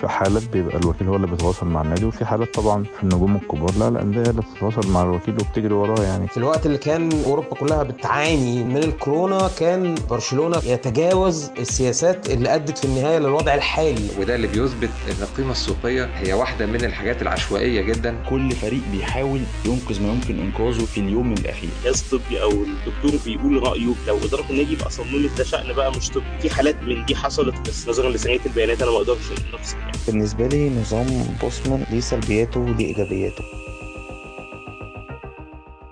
في حالات بيبقى الوكيل هو اللي بيتواصل مع النادي وفي حالات طبعا في النجوم الكبار لا الانديه اللي بتتواصل مع الوكيل وبتجري وراه يعني. في الوقت اللي كان أوروبا كلها بتعاني من الكورونا كان برشلونة يتجاوز السياسات اللي أدت في النهاية للوضع الحالي. وده اللي بيثبت إن القيمة السوقية هي واحدة من الحاجات العشوائية جدا. كل فريق بيحاول ينقذ ما يمكن إنقاذه في اليوم الأخير. جهاز طبي أو الدكتور بيقول رأيه. لو إدارة النادي يبقى صممت ده شأن بقى مش طبي. في حالات من دي حصلت بس نظرا لسنية البيانات أنا ما أقدرش نفسي يعني. بالنسبة لي نظام بوسمان ليه سلبياته وليه إيجابياته.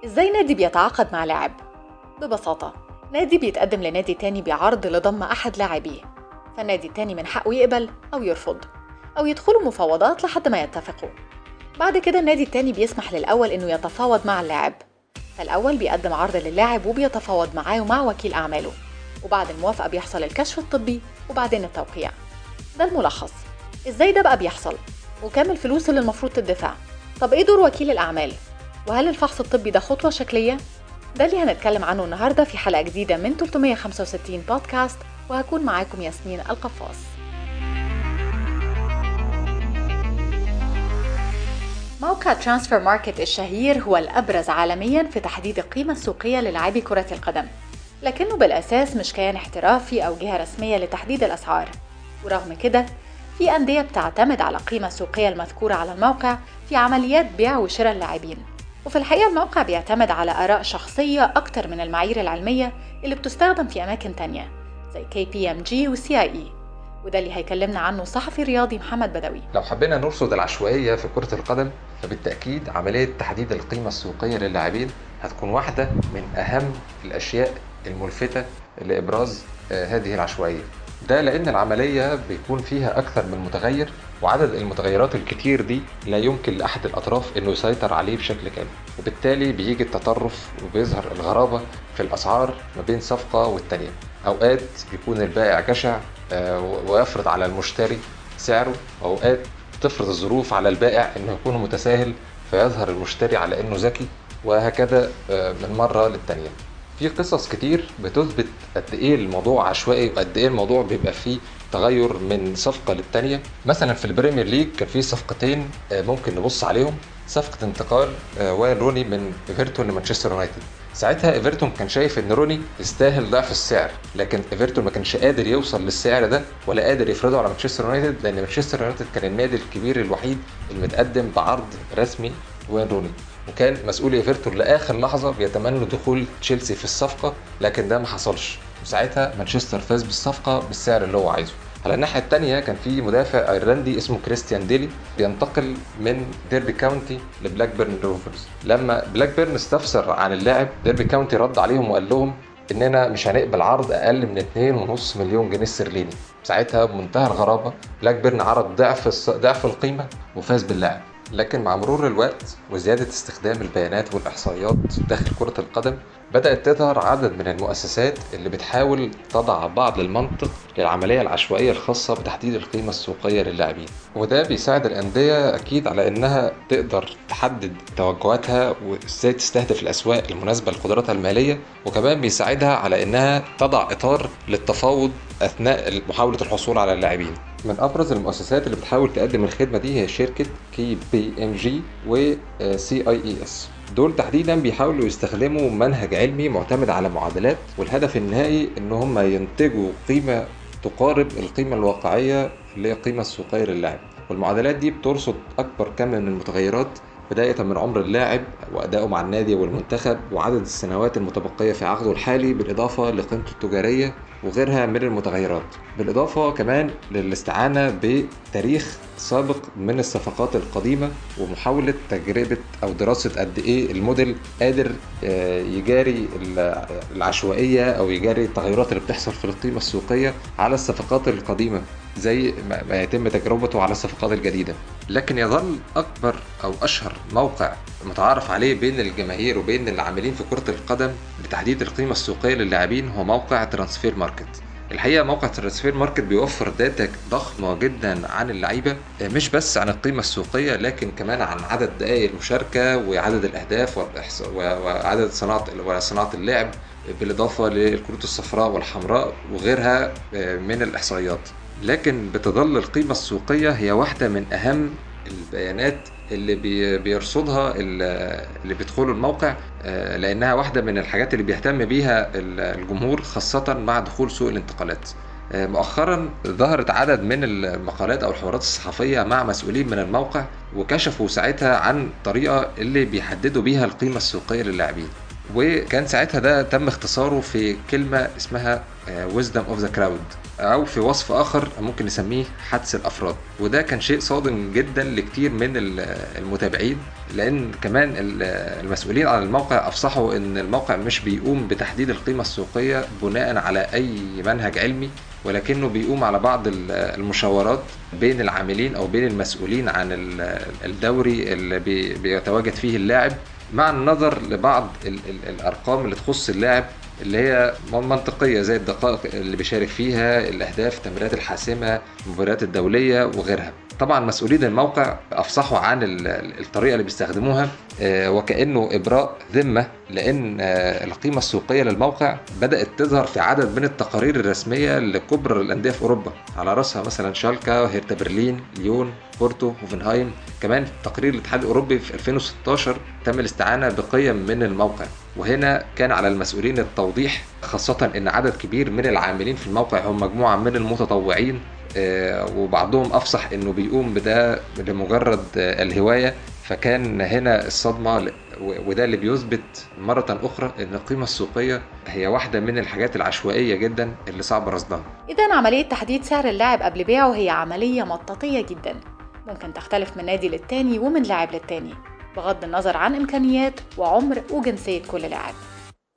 إزاي نادي بيتعاقد مع لاعب؟ ببساطة نادي بيتقدم لنادي تاني بعرض لضم أحد لاعبيه فالنادي التاني من حقه يقبل أو يرفض أو يدخلوا مفاوضات لحد ما يتفقوا. بعد كده النادي التاني بيسمح للأول إنه يتفاوض مع اللاعب فالأول بيقدم عرض للاعب وبيتفاوض معاه ومع وكيل أعماله وبعد الموافقة بيحصل الكشف الطبي وبعدين التوقيع. ده الملخص. إزاي ده بقى بيحصل؟ وكام الفلوس اللي المفروض تدفع؟ طب إيه دور وكيل الأعمال؟ وهل الفحص الطبي ده خطوة شكلية؟ ده اللي هنتكلم عنه النهاردة في حلقة جديدة من 365 بودكاست وهكون معاكم ياسمين القفاص موقع Transfermarkt الشهير هو الأبرز عالميا في تحديد القيمة السوقية للاعبي كرة القدم لكنه بالأساس مش كيان احترافي أو جهة رسمية لتحديد الأسعار ورغم كده في أندية بتعتمد على القيمة السوقية المذكورة على الموقع في عمليات بيع وشراء اللاعبين. وفي الحقيقة الموقع بيعتمد على آراء شخصية أكتر من المعايير العلمية اللي بتستخدم في أماكن تانية زي KPMG و CIE وده اللي هيكلمنا عنه الصحفي الرياضي محمد بدوي. لو حبينا نرصد العشوائية في كرة القدم فبالتأكيد عملية تحديد القيمة السوقية للاعبين هتكون واحدة من أهم الأشياء الملفتة لإبراز هذه العشوائية. ده لأن العملية بيكون فيها أكثر من متغير وعدد المتغيرات الكتير دي لا يمكن لأحد الأطراف إنه يسيطر عليه بشكل كامل. وبالتالي بيجي التطرف وبيظهر الغرابة في الأسعار ما بين صفقة والتانية. أوقات بيكون البائع جشع ويفرض على المشتري سعره. واوقات تفرض الظروف على البائع إنه يكون متساهل فيظهر المشتري على إنه ذكي وهكذا من مرة للتانية. في قصص كتير بتثبت قد إيه الموضوع عشوائي وقد إيه الموضوع بيبقى فيه تغير من صفقة للتانية. مثلا في ال Premier League كان في صفقتين ممكن نبص عليهم. صفقة انتقال وين روني من إيفرتون لمانشستر يونايتد. ساعتها إيفرتون كان شايف إن روني يستاهل ضعف السعر لكن إيفرتون ما كانش قادر يوصل للسعر ده ولا قادر يفرضه على مانشستر يونايتد لأن مانشستر يونايتد كان النادي الكبير الوحيد المتقدم بعرض رسمي وين روني وكان مسؤول ايفرتون لآخر لحظة بيتمنوا دخول تشيلسي في الصفقة لكن ده ما حصلش. وساعتها مانشستر فاز بالصفقة بالسعر اللي هو عايزه. على الناحية التانية كان في مدافع أيرلندي اسمه كريستيان ديلي بينتقل من ديربي كاونتي لبلاك بيرن روفرز. لما بلاك بيرن استفسر عن اللاعب ديربي كاونتي رد عليهم وقال لهم إننا مش هنقبل عرض أقل من 2.5 مليون جنيه استرليني. ساعتها بمنتهى الغرابة بلاكبيرن عرض ضعف ضعف القيمة وفاز باللاعب. لكن مع مرور الوقت وزيادة استخدام البيانات والإحصائيات داخل كرة القدم بدأت تظهر عدد من المؤسسات اللي بتحاول تضع بعض المنطق للعملية العشوائية الخاصة بتحديد القيمة السوقية للاعبين. وده بيساعد الأندية أكيد على إنها تقدر تحدد توجهاتها وإزاي تستهدف الأسواق المناسبة لقدراتها المالية وكمان بيساعدها على إنها تضع إطار للتفاوض أثناء محاولة الحصول على اللاعبين. من أبرز المؤسسات اللي بتحاول تقدم الخدمة دي هي شركة KPMG و CIES. دول تحديدا بيحاولوا يستخدموا منهج علمي معتمد على معادلات والهدف النهائي إن هم ينتجوا قيمة تقارب القيمة الواقعية اللي هي القيمه السوقية للاعب والمعادلات دي بترصد أكبر كم من المتغيرات بداية من عمر اللاعب وأدائه مع النادي والمنتخب وعدد السنوات المتبقية في عقده الحالي بالإضافة لقيمته التجارية وغيرها من المتغيرات. بالإضافة كمان للاستعانة بتاريخ سابق من الصفقات القديمة ومحاولة تجربة أو دراسة قد إيه الموديل قادر يجاري العشوائية أو يجاري التغيرات اللي بتحصل في القيمة السوقية على الصفقات القديمة. زي ما يتم تجربته على الصفقات الجديدة. لكن يظل أكبر أو أشهر موقع متعارف عليه بين الجماهير وبين العاملين في كرة القدم لتحديد القيمة السوقية للاعبين هو موقع ترانسفير ماركت الحقيقة موقع ترانسفير ماركت بيوفر data ضخمة جدا عن اللعيبة مش بس عن القيمة السوقية لكن كمان عن عدد دقائق المشاركة وعدد الأهداف وعدد صناعة وصناعة اللعب بالإضافة للكروت الصفراء والحمراء وغيرها من الإحصائيات. لكن بتظل القيمة السوقية هي واحدة من أهم البيانات اللي بي- بيرصدها ال- اللي بيدخلوا الموقع آه، لأنها واحدة من الحاجات اللي بيهتم بيها ال- الجمهور خاصة مع دخول سوق الانتقالات. آه، مؤخرا ظهرت عدد من المقالات أو الحوارات الصحفية مع مسؤولين من الموقع وكشفوا ساعتها عن الطريقة اللي بيحددوا بيها القيمة السوقية للاعبين. وكان ساعتها ده تم اختصاره في كلمة اسمها wisdom of the crowd أو في وصف آخر ممكن نسميه حدس الأفراد. وده كان شيء صادم جدا لكتير من ال- المتابعين لأن كمان ال- المسؤولين عن الموقع أفصحوا إن الموقع مش بيقوم بتحديد القيمة السوقية بناء على أي منهج علمي ولكنه بيقوم على بعض ال- المشاورات بين العاملين أو بين المسؤولين عن ال- الدوري اللي بي- بيتواجد فيه اللاعب. مع النظر لبعض ال- ال- الأرقام اللي تخص اللاعب اللي هي منطقية زي الدقائق اللي بيشارك فيها الأهداف التمريرات الحاسمة المباريات الدولية وغيرها. طبعا مسؤولين الموقع أفصحوا عن ال- ال- الطريقة اللي بيستخدموها آه، وكأنه إبراء ذمة لأن آه، القيمة السوقية للموقع بدأت تظهر في عدد من التقارير الرسمية لكبرى الأندية في أوروبا. على رأسها مثلا شالكا هيرتا برلين ليون بورتو هوفنهايم. كمان تقرير الاتحاد الأوروبي في 2016 تم الاستعانة بقيم من الموقع. وهنا كان على المسؤولين التوضيح خاصة إن عدد كبير من العاملين في الموقع هم مجموعة من المتطوعين. وبعضهم أفصح إنه بيقوم بده لمجرد آه، الهواية فكان هنا و- وده اللي بيثبت مرة أخرى إن القيمة السوقية هي واحدة من الحاجات العشوائية جدا اللي صعب رصدها. إذا عملية تحديد سعر اللاعب قبل بيعه هي عملية مطاطية جدا. ممكن تختلف من نادي للتاني ومن لاعب للتاني بغض النظر عن إمكانيات وعمر وجنسية كل لاعب.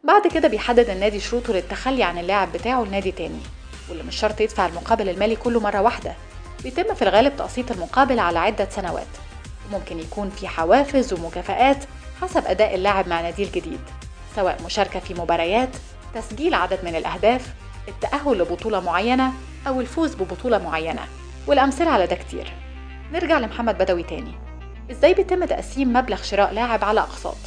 بعد كده بيحدد النادي شروطه للتخلي عن اللاعب بتاعه لنادي تاني. واللي مش شرط يدفع المقابل المالي كله مرة واحدة. بيتم في الغالب تقسيط المقابل على عدة سنوات. وممكن يكون في حوافز ومكافآت حسب أداء اللاعب مع ناديه الجديد سواء مشاركة في مباريات تسجيل عدد من الأهداف التأهل لبطولة معينة أو الفوز ببطولة معينة. والأمثلة على ده كتير. نرجع لمحمد بدوي تاني. إزاي بيتم تقسيم مبلغ شراء لاعب على أقساط؟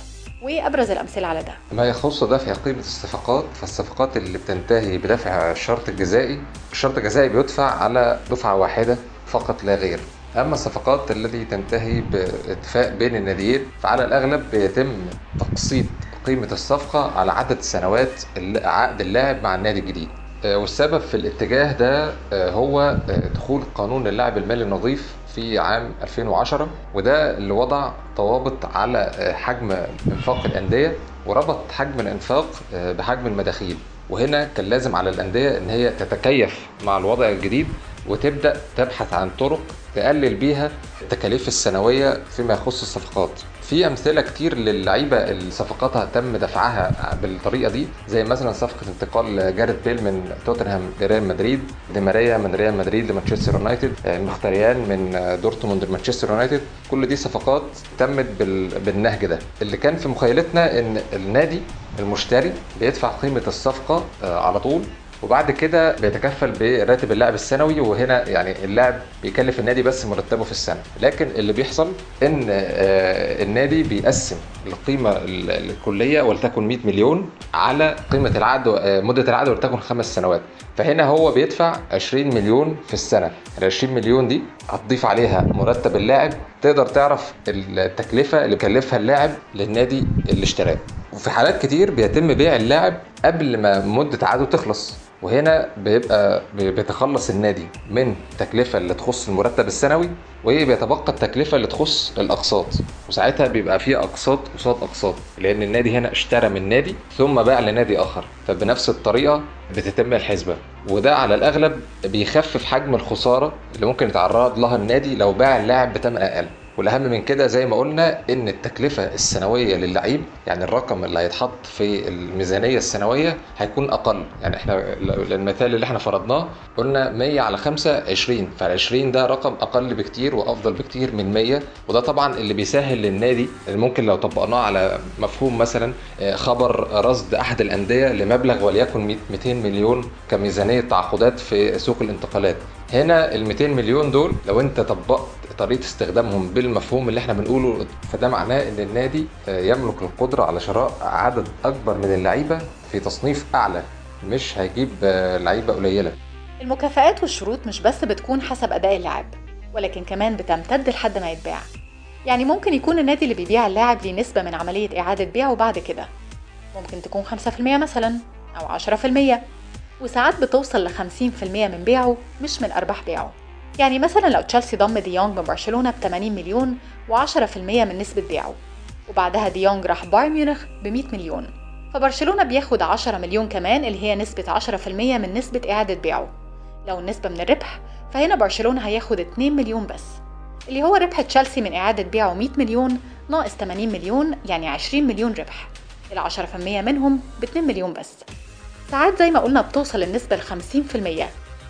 وإيه أبرز الأمثلة على ده. ما يخص دفع قيمة الصفقات فالصفقات اللي بتنتهي بدفع الشرط الجزائي الشرط الجزائي بيدفع على دفعة واحدة فقط لا غير. أما الصفقات التي تنتهي باتفاق بين الناديين فعلى الأغلب بيتم تقسيط قيمة الصفقة على عدد سنوات عقد اللاعب مع النادي الجديد. آه، والسبب في الاتجاه ده آه، هو آه، دخول قانون اللاعب المالي النظيف في عام 2010 وده اللي وضع ضوابط على آه، حجم إنفاق الأندية وربط حجم الإنفاق آه، بحجم المداخيل. وهنا كان لازم على الأندية إن هي تتكيف مع الوضع الجديد وتبدأ تبحث عن طرق تقلل بيها التكاليف السنوية فيما يخص الصفقات. في أمثلة كتير للعيبة اللي صفقاتها تم دفعها بالطريقة دي زي مثلا صفقة انتقال جاريث بيل من توتنهام لريال مدريد دي ماريا من ريال مدريد لمانشستر يونايتد آه، مخيتاريان من آه، دورتموند لمانشستر يونايتد. كل دي صفقات تمت بال- بالنهج ده. اللي كان في مخيلتنا إن النادي المشتري بيدفع قيمة الصفقة آه، على طول. وبعد كده بيتكفل براتب اللاعب السنوي وهنا يعني اللاعب بيكلف النادي بس مرتبه في السنة. لكن اللي بيحصل إن آه، النادي بيقسم القيمة ال- الكلية ولتكن 100 مليون على قيمة العقد آه، مدة العقد ولتكن خمس سنوات. فهنا هو بيدفع 20 مليون في السنة. ال 20 مليون دي هتضيف عليها مرتب اللاعب. تقدر تعرف التكلفة اللي كلفها اللاعب للنادي اللي اشتراه. وفي حالات كتير بيتم بيع اللاعب قبل ما مدة عقده تخلص. وهنا بيبقى بيتخلص النادي من التكلفه اللي تخص المرتب السنوي وبيتبقى التكلفة اللي تخص الأقساط. وساعتها بيبقى في أقساط قصاد أقساط لأن النادي هنا اشترى من نادي ثم باع لنادي آخر. فبنفس الطريقة بتتم الحسبة. وده على الأغلب بيخفف حجم الخسارة اللي ممكن يتعرض لها النادي لو باع اللاعب بثمن أقل. والأهم من كده زي ما قلنا إن التكلفة السنوية للعيب يعني الرقم اللي هيتحط في الميزانية السنوية هيكون أقل. يعني إحنا المثال اللي إحنا فرضناه قلنا 100 على 5 20 فال 20 ده رقم أقل بكتير وأفضل بكتير من 100 وده طبعا اللي بيسهل للنادي ممكن لو طبقناه على مفهوم مثلا آه، خبر رصد أحد الأندية لمبلغ وليكن 200 مليون كميزانية تعاقدات في سوق الانتقالات. هنا ال 200 مليون دول لو أنت طبقت طريقة استخدامهم بالمفهوم اللي إحنا بنقوله فده معناه إن النادي آه، يملك القدرة على شراء عدد أكبر من اللعيبة في تصنيف أعلى مش هيجيب آه، لعيبة قليلة. المكافآت والشروط مش بس بتكون حسب أداء اللاعب ولكن كمان بتمتد لحد ما يتباع. يعني ممكن يكون النادي اللي بيبيع اللاعب ليه نسبة من عملية إعادة بيعه بعد كده. ممكن تكون 5% مثلا أو 10% وساعات بتوصل ل 50% من بيعه مش من أرباح بيعه. يعني مثلا لو تشيلسي ضم ديونج من برشلونة ب 80 مليون و10% من نسبة بيعه وبعدها دي يونج راح بايرن ميونخ ب 100 مليون. فبرشلونة بياخد 10 مليون كمان اللي هي نسبة 10% من نسبة إعادة بيعه. لو النسبة من الربح فهنا برشلونة هياخد 2 مليون بس. اللي هو ربح تشيلسي من إعادة بيعه 100 مليون ناقص 80 مليون يعني 20 مليون ربح. ال 10% منهم ب 2 مليون بس. ساعات زي ما قلنا بتوصل النسبة ل 50%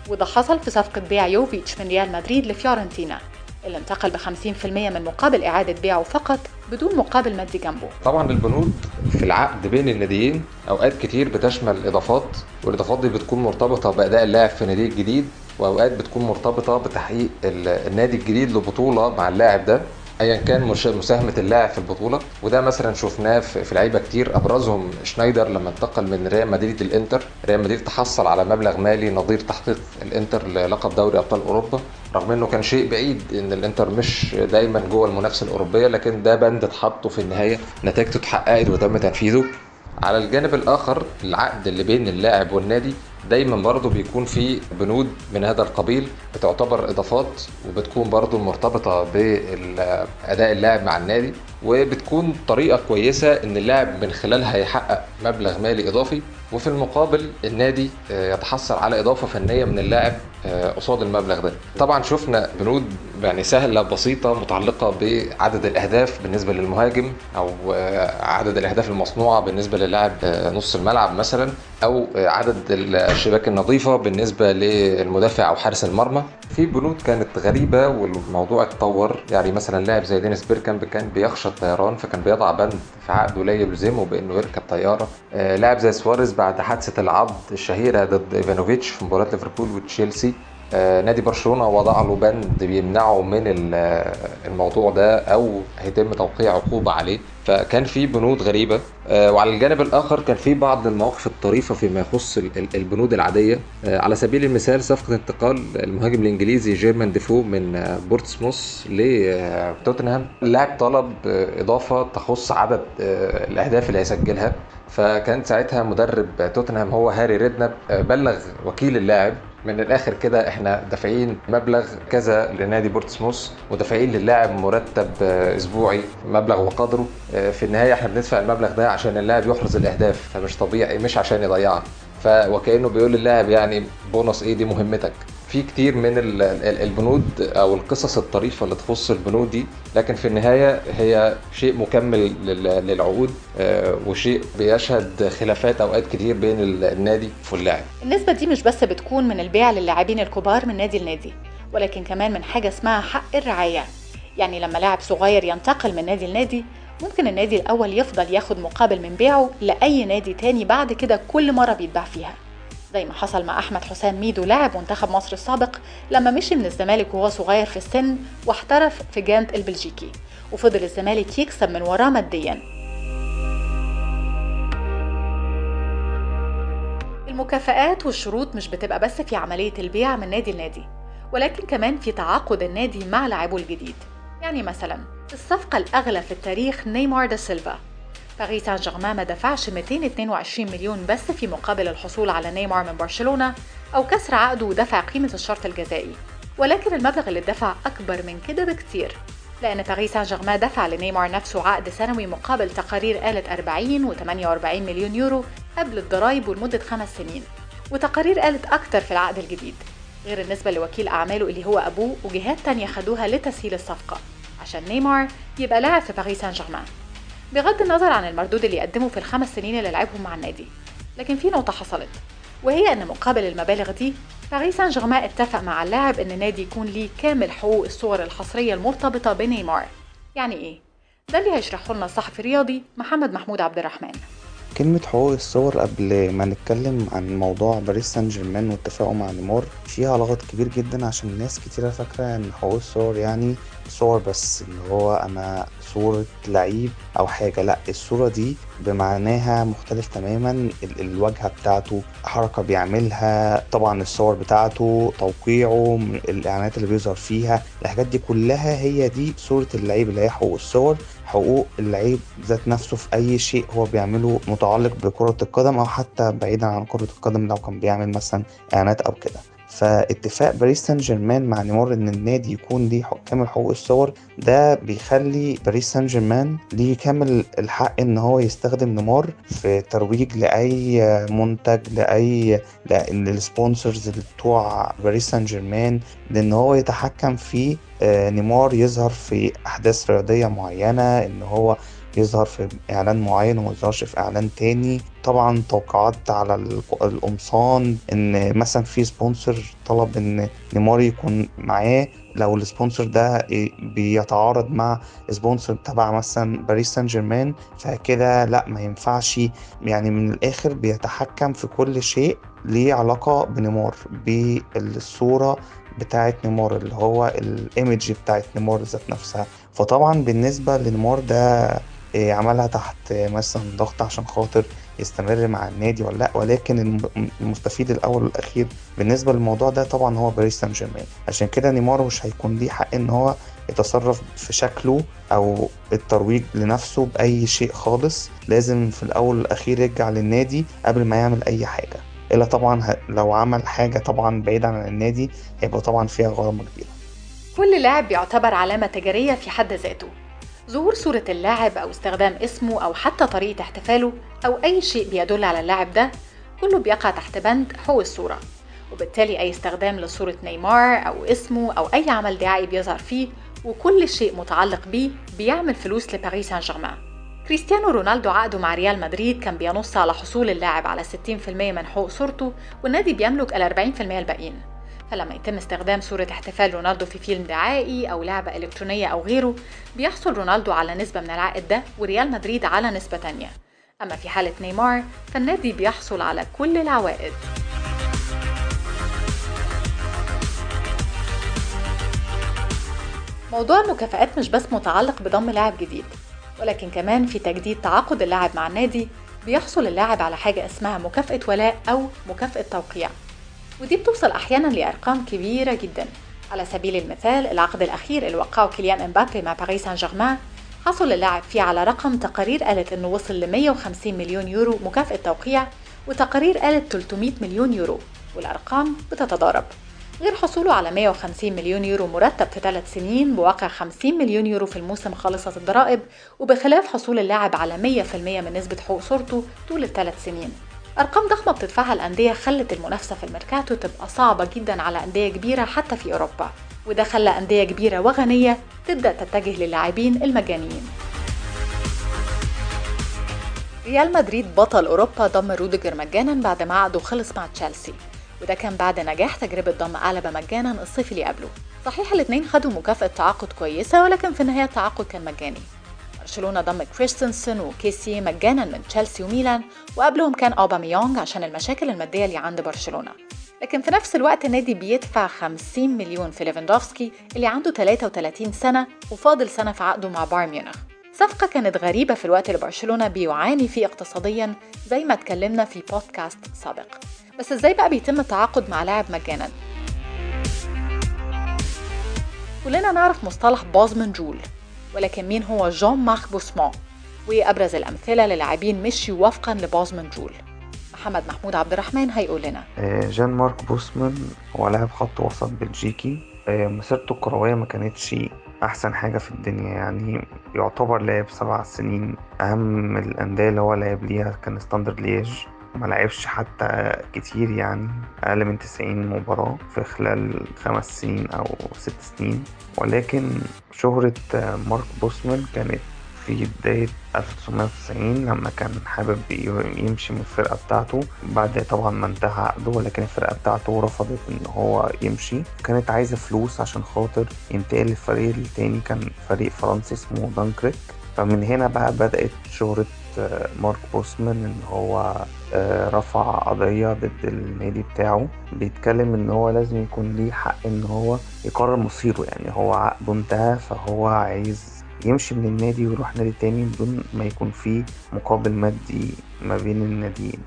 وده حصل في صفقة بيع يوفيتش من ريال مدريد لفيورنتينا اللي انتقل ب 50% من مقابل إعادة بيعه فقط بدون مقابل مادي جنبه. طبعا البنود في العقد بين الناديين أوقات كتير بتشمل إضافات والإضافات دي بتكون مرتبطة بأداء اللاعب في ناديه الجديد وأوقات بتكون مرتبطة بتحقيق ال- النادي الجديد لبطولة مع اللاعب ده. ايا كان مساهمة اللاعب في البطولة وده مثلا شفناه في لعيبة كتير. أبرزهم شنايدر لما انتقل من ريال مدريد للإنتر ريال مدريد تحصل على مبلغ مالي نظير تحقيق الإنتر للقب دوري أبطال أوروبا. رغم إنه كان شيء بعيد إن الإنتر مش دايما جوه المنافسة الأوروبية لكن ده بند اتحطه في النهاية. نتيجته اتحققت وتم تنفيذه. على الجانب الآخر العقد اللي بين اللاعب والنادي دايما برضه بيكون فيه بنود من هذا القبيل بتعتبر إضافات وبتكون برضه مرتبطة باداء اللاعب مع النادي وبتكون طريقة كويسة إن اللاعب من خلالها يحقق مبلغ مالي إضافي وفي المقابل النادي آه، يتحصل على إضافة فنية من اللاعب آه، قصاد المبلغ ده. طبعا شفنا بنود يعني سهلة بسيطة متعلقة بعدد الأهداف بالنسبة للمهاجم أو عدد الأهداف المصنوعة بالنسبة للاعب نص الملعب مثلا أو عدد الشباك النظيفة بالنسبة للمدافع أو حارس المرمى. في بنود كانت غريبة والموضوع اتطور. يعني مثلا لاعب زي دينيس بيركامب كان بيخشى الطيران فكان بيضع بند في عقده لا يلزمه بإنه يركب طيارة. لاعب زي سواريز بعد حادثة العض الشهيرة ضد إيفانوفيتش في مباراة ليفربول وتشيلسي نادي برشلونة وضع له بند بيمنعه من آه، الموضوع ده أو هيتم توقيع عقوبة عليه. فكان في بنود غريبة. آه، وعلى الجانب الآخر كان في بعض المواقف الطريفة فيما يخص ال- ال- البنود العادية. آه، على سبيل المثال صفقة انتقال المهاجم الإنجليزي جيرمان ديفو من آه، بورتسموث لتوتنهام اللاعب طلب آه، إضافة تخص عدد آه، الأهداف اللي هيسجلها. فكان ساعتها مدرب توتنهام هو هاري ريدناب آه، بلغ وكيل اللاعب. من الآخر كده إحنا دافعين مبلغ كذا لنادي بورتسموث ودافعين للاعب مرتب أسبوعي مبلغ وقدره. آه، في النهاية إحنا بندفع المبلغ ده عشان اللاعب يحرز الأهداف فمش طبيعي مش عشان يضيعها. ف وكانه بيقول للاعب يعني بونص إيه دي مهمتك. في كتير من ال- ال- البنود أو القصص الطريفة اللي تخص البنود دي لكن في النهاية هي شيء مكمل لل- للعقود آه، وشيء بيشهد خلافات أوقات كتير بين ال- النادي واللاعب النسبة دي مش بس بتكون من البيع للاعبين الكبار من نادي لنادي ولكن كمان من حاجة اسمها حق الرعاية. يعني لما لاعب صغير ينتقل من نادي لنادي ممكن النادي الأول يفضل ياخد مقابل من بيعه لأي نادي تاني بعد كده كل مرة بيتباع فيها. زي ما حصل مع أحمد حسام ميدو لاعب منتخب مصر السابق لما مشي من الزمالك وهو صغير في السن واحترف في جنت البلجيكي وفضل الزمالك يكسب من وراه ماديا. المكافآت والشروط مش بتبقى بس في عملية البيع من نادي لنادي ولكن كمان في تعاقد النادي مع لاعبه الجديد. يعني مثلا الصفقة الأغلى في التاريخ نيمار دا سيلفا. باريس سان جيرمان ما دفعش 222 مليون بس في مقابل الحصول على نيمار من برشلونة أو كسر عقده ودفع قيمة الشرط الجزائي. ولكن المبلغ اللي اتدفع أكبر من كده بكتير لأن باريس سان جيرمان دفع لنيمار نفسه عقد سنوي مقابل تقارير قالت 40 و 48 مليون يورو قبل الضرايب ولمدة خمس سنين وتقارير قالت أكتر في العقد الجديد غير النسبة لوكيل أعماله اللي هو أبوه وجهات تانية خدوها لتسهيل الصفقة عشان نيمار يبقى لاعب في باريس سان جيرمان بغض النظر عن المردود اللي قدمه في الخمس سنين اللي لعبهم مع النادي لكن في نقطة حصلت وهي أن مقابل المبالغ دي باريس سان جيرمان اتفق مع اللاعب أن النادي يكون ليه كامل حقوق الصور الحصرية المرتبطة بنيمار يعني إيه؟ ده اللي هيشرحه لنا الصحفي الرياضي محمد محمود عبد الرحمن كلمة حقوق الصور قبل ما نتكلم عن موضوع باريس سان جيرمان واتفاقه مع نيمار فيها لغط كبير جدا عشان ناس كتيرة فاكرة إن حقوق الصور يعني صور بس اللي هو أنا صورة لعيب أو حاجة. لأ الصورة دي بمعناها مختلف تماما ال- الواجهة بتاعته حركة بيعملها طبعا الصور بتاعته توقيعه الإعلانات اللي بيظهر فيها. الحاجات دي كلها هي دي صورة اللعيب اللي هي حقوق الصور. حقوق اللعيب ذات نفسه في أي شيء هو بيعمله متعلق بكرة القدم أو حتى بعيدا عن كرة القدم لو كان بيعمل مثلا إعلانات أو كده. فاتفاق باريس سان جيرمان مع نيمار إن النادي يكون ليه كامل حقوق الصور. ده بيخلي باريس سان جيرمان ليه كامل الحق إن هو يستخدم نيمار في ترويج لأي منتج لأي لل sponsors بتوع باريس سان جيرمان لأن هو يتحكم في آه، نيمار يظهر في أحداث رياضية معينة إن هو يظهر في إعلان معين وما يظهرش في إعلان تاني. طبعا توقيعات على ال- القمصان إن مثلا في sponsor طلب إن نيمار يكون معاه. لو ال sponsor ده بيتعارض مع sponsor تبع مثلا باريس سان جيرمان فكده لا ما ينفعش. يعني من الآخر بيتحكم في كل شيء ليه علاقة بنيمار بالصورة بتاعت نيمار اللي هو ال image بتاعت نيمار ذات نفسها. فطبعا بالنسبة لنيمار ده إيه، عملها تحت مثلا ضغط عشان خاطر يستمر مع النادي ولا لأ. ولكن الم- المستفيد الأول والأخير بالنسبة للموضوع ده طبعا هو باريس سان جيرمان عشان كده نيمار مش هيكون ليه حق إن هو يتصرف في شكله أو الترويج لنفسه بأي شيء خالص. لازم في الأول والأخير يرجع للنادي قبل ما يعمل أي حاجة. إلا طبعا لو عمل حاجة طبعا بعيدا عن النادي هيبقى طبعا فيها غرامة كبيرة. كل لاعب بيعتبر علامة تجارية في حد ذاته. ظهور صورة اللاعب أو استخدام اسمه أو حتى طريقة احتفاله أو أي شيء بيدل على اللاعب ده كله بيقع تحت بند حقوق الصورة. وبالتالي أي استخدام لصورة نيمار أو اسمه أو أي عمل دعائي بيظهر فيه وكل شيء متعلق بيه بيعمل فلوس لباريس سان جيرمان كريستيانو رونالدو عقده مع ريال مدريد كان بينص على حصول اللاعب على 60% من حقوق صورته والنادي بيملك ال 40% الباقيين. فلما يتم استخدام صورة احتفال رونالدو في فيلم دعائي أو لعبة إلكترونية أو غيره بيحصل رونالدو على نسبة من العائد ده وريال مدريد على نسبة تانية. أما في حالة نيمار فالنادي بيحصل على كل العوائد. موضوع المكافآت مش بس متعلق بضم لاعب جديد ولكن كمان في تجديد تعاقد اللاعب مع النادي بيحصل اللاعب على حاجة اسمها مكافأة ولاء أو مكافأة توقيع. ودي بتوصل أحيانا لأرقام كبيرة جدا. على سبيل المثال العقد الأخير اللي وقعه كيليان امبابي مع باريس سان جيرمان حصل اللاعب فيه على رقم تقارير قالت إنه وصل ل 150 مليون يورو مكافأة توقيع وتقارير قالت 300 مليون يورو والأرقام بتتضارب. غير حصوله على 150 مليون يورو مرتب في ثلاث سنين بواقع 50 مليون يورو في الموسم خالصة الضرائب وبخلاف حصول اللاعب على 100% من نسبة حقوق صورته طول الثلاث سنين. أرقام ضخمة بتدفعها الأندية خلت المنافسة في الميركاتو تبقى صعبة جدا على أندية كبيرة حتى في أوروبا وده خلى أندية كبيرة وغنية تبدأ تتجه للاعبين المجانيين ريال مدريد بطل أوروبا ضم روديجر مجانا بعد ما عقده خلص مع تشيلسي وده كان بعد نجاح تجربة ضم ألابا مجانا الصيف اللي قبله صحيح الاتنين خدوا مكافأة تعاقد كويسة ولكن في النهاية التعاقد كان مجاني. برشلونة ضم كريستنسن وكيسي مجانا من تشيلسي وميلان وقبلهم كان أوباميونج عشان المشاكل المادية اللي عند برشلونة. لكن في نفس الوقت النادي بيدفع 50 مليون في ليفاندوفسكي اللي عنده 33 سنة وفاضل سنة في عقده مع بايرن ميونخ. صفقة كانت غريبة في الوقت اللي برشلونة بيعاني فيه اقتصاديا زي ما اتكلمنا في بودكاست سابق. بس إزاي بقى بيتم التعاقد مع لاعب مجانا كلنا نعرف مصطلح بوزمان rule. ولكن مين هو جون مارك بوسمان وأبرز الأمثلة للاعبين مشيوا وفقا لبوزمان rule محمد محمود عبد الرحمن هيقول لنا. آه، جان مارك بوسمان هو لاعب خط وسط بلجيكي. آه، مسيرته الكروية ما كانتش أحسن حاجة في الدنيا. يعني يعتبر لاعب سبع سنين. أهم الأندية اللي هو لعب ليها كان ستاندرد ليج ما لعبش حتى كتير يعني أقل من 90 مباراة في خلال خمس سنين أو ست سنين. ولكن شهرة مارك بوسمان كانت في بداية 1990 لما كان حابب يمشي من الفرقة بتاعته. بعد طبعا ما انتهى عقده ولكن الفرقة بتاعته رفضت إن هو يمشي. كانت عايزة فلوس عشان خاطر ينتقل للفريق التاني كان فريق فرنسي اسمه دانكريك. فمن هنا بقى بدأت شهرة مارك بوسمان إن هو آه، رفع قضية ضد النادي بتاعه. بيتكلم إن هو لازم يكون ليه حق إن هو يقرر مصيره. يعني هو عقده انتهى فهو عايز يمشي من النادي ويروح نادي تاني بدون ما يكون فيه مقابل مادي ما بين الناديين.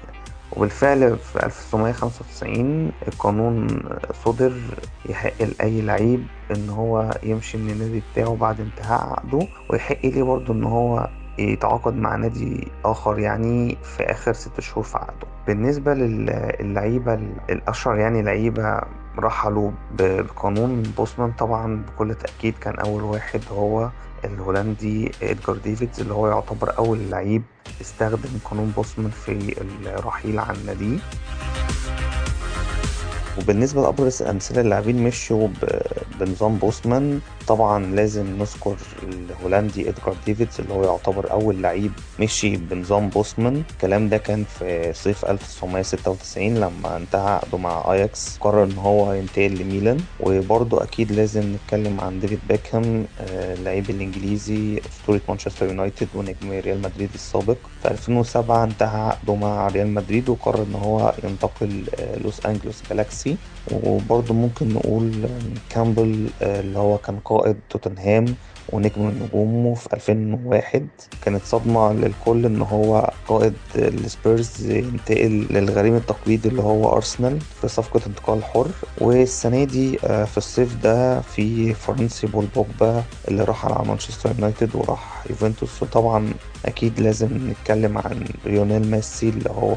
وبالفعل في 1995 القانون صدر يحق لأي لعيب إن هو يمشي من النادي بتاعه بعد انتهاء عقده ويحق ليه برضه إن هو يتعاقد مع نادي آخر يعني في آخر ست شهور في عقده. بالنسبة للعيبة الأشهر يعني لعيبة رحلوا بقانون بوسمان طبعا بكل تأكيد كان أول واحد هو الهولندي إدجار ديفيدز اللي هو يعتبر أول لعيب استخدم قانون بوسمان في الرحيل عن ناديه وبالنسبة لأبرز أمثلة اللاعبين مشوا بنظام بوسمان طبعا لازم نذكر الهولندي إدغار ديفيدز اللي هو يعتبر أول لعيب مشي بنظام بوسمان الكلام ده كان في صيف 1996 لما انتهى عقده مع أياكس. قرر إن هو ينتقل لميلان. وبرضه أكيد لازم نتكلم عن ديفيد بيكهام اللعيب الإنجليزي أسطورة مانشستر يونايتد ونجم ريال مدريد السابق. في 2007 انتهى عقده مع ريال مدريد وقرر إن هو ينتقل لوس أنجلوس جالاكسي. وبرضه ممكن نقول كامبل اللي هو كان قائد توتنهام ونجم من نجومه في 2001 كانت صدمة للكل إن هو قائد السبيرز ينتقل للغريم التقليدي اللي هو أرسنال في صفقة انتقال حر. والسنة دي في الصيف ده الفرنسي بول بوجبا اللي راح على مانشستر يونايتد وراح يوفنتوس. وطبعا أكيد لازم نتكلم عن ليونيل ميسي اللي هو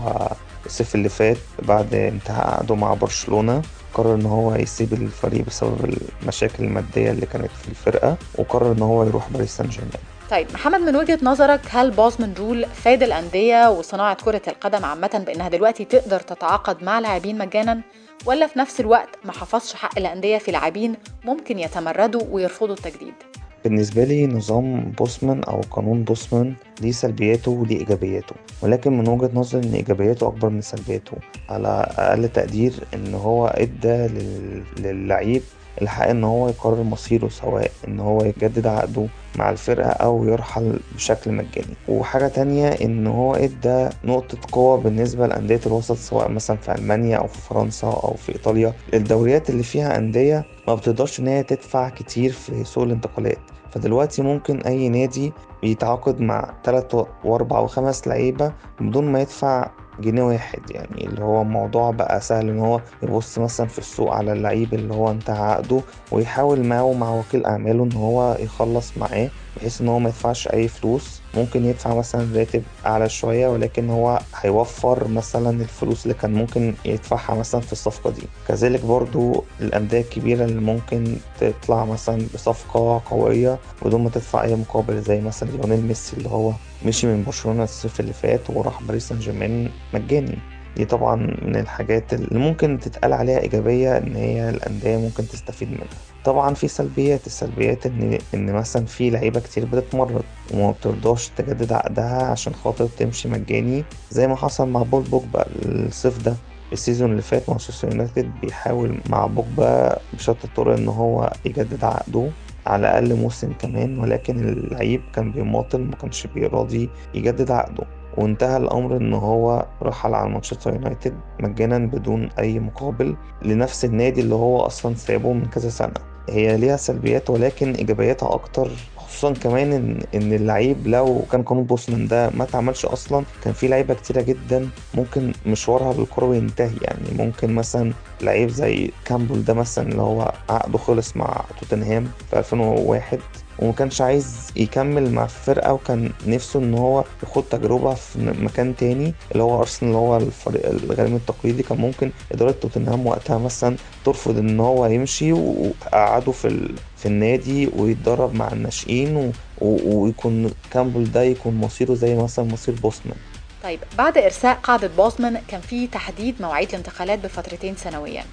الصيف اللي فات بعد انتهاء عقده مع برشلونة. قرر إن هو يسيب الفريق بسبب المشاكل المادية اللي كانت في الفرقة وقرر إن هو يروح باريس سان جيرمان طيب محمد من وجهة نظرك هل بوزمان rule فاد الأندية وصناعة كرة القدم عامة بأنها دلوقتي تقدر تتعاقد مع لاعبين مجانا ولا في نفس الوقت ما حفظش حق الأندية في لاعبين ممكن يتمردوا ويرفضوا التجديد؟ بالنسبة لي نظام بوسمان أو قانون بوسمان ليه سلبياته وليه إيجابياته ولكن من وجهة نظري إن إيجابياته أكبر من سلبياته على أقل تقدير إن هو إدى لل... للعيب الحق إن هو يقرر مصيره سواء إن هو يجدد عقده مع الفرقة أو يرحل بشكل مجاني. وحاجة تانية إن هو إدى نقطة قوة بالنسبة لأندية الوسط سواء مثلا في ألمانيا أو في فرنسا أو في إيطاليا. الدوريات اللي فيها أندية ما بتقدرش إن هي تدفع كتير في سوق الانتقالات. فدلوقتي ممكن أي نادي يتعاقد مع تلات وأربع وخمس لعيبة بدون ما يدفع جنيه واحد يعني اللي هو الموضوع بقى سهل إن هو يبص مثلا في السوق على اللعيب اللي هو انتهى عقده ويحاول معاه ومع وكيل أعماله إن هو يخلص معاه بحيث إن هو ما يدفعش أي فلوس. ممكن يدفع مثلا راتب أعلى شوية ولكن هو هيوفر مثلا الفلوس اللي كان ممكن يدفعها مثلا في الصفقة دي. كذلك برضو الأندية الكبيرة اللي ممكن تطلع مثلا بصفقة قوية بدون ما تدفع أي مقابل زي مثلا ليونيل ميسي اللي هو مشي من برشلونة الصيف اللي فات وراح باريس سان جيرمان مجاني. دي طبعا من الحاجات اللي ممكن تتقال عليها إيجابية إن هي الأندية ممكن تستفيد منها. طبعا في سلبيات السلبيات إن إن مثلا في لعيبة كتير بتتمرد وما بترضاش تجدد عقدها عشان خاطر تمشي مجاني زي ما حصل مع بول بوجبا الصيف ده. ال season اللي فات مانشستر يونايتد بيحاول مع بوجبا بشتى الطرق إن هو يجدد عقده. على الأقل موسم كمان ولكن اللعيب كان بيماطل ما كانش بيراضي يجدد عقده. وانتهى الأمر إن هو رحل على مانشستر يونايتد مجانا بدون أي مقابل لنفس النادي اللي هو أصلا سابه من كذا سنة. هي ليها سلبيات ولكن إيجابياتها أكتر خصوصا كمان ان إن اللعيب لو كان قانون بوسمان ده ما اتعملش أصلا كان في لعيبة كتيرة جدا ممكن مشوارها بالكروي ينتهي يعني ممكن مثلا لعيب زي كامبل ده مثلا اللي هو عقده خلص مع توتنهام في 2001 وما كانش عايز يكمل مع الفرقة وكان نفسه إن هو يخوض تجربة في مكان تاني اللي هو أرسنال اللي هو الفريق الغريم التقليدي. كان ممكن إدارة توتنهام وقتها مثلا ترفض إن هو يمشي وقعده في ال... في النادي ويتدرب مع الناشئين و... و... ويكون كامبل ده يكون مصيره زي مثلا مصير بوسمان. طيب بعد إرساء قاعدة بوزمان كان في تحديد مواعيد الانتقالات بفترتين سنويا.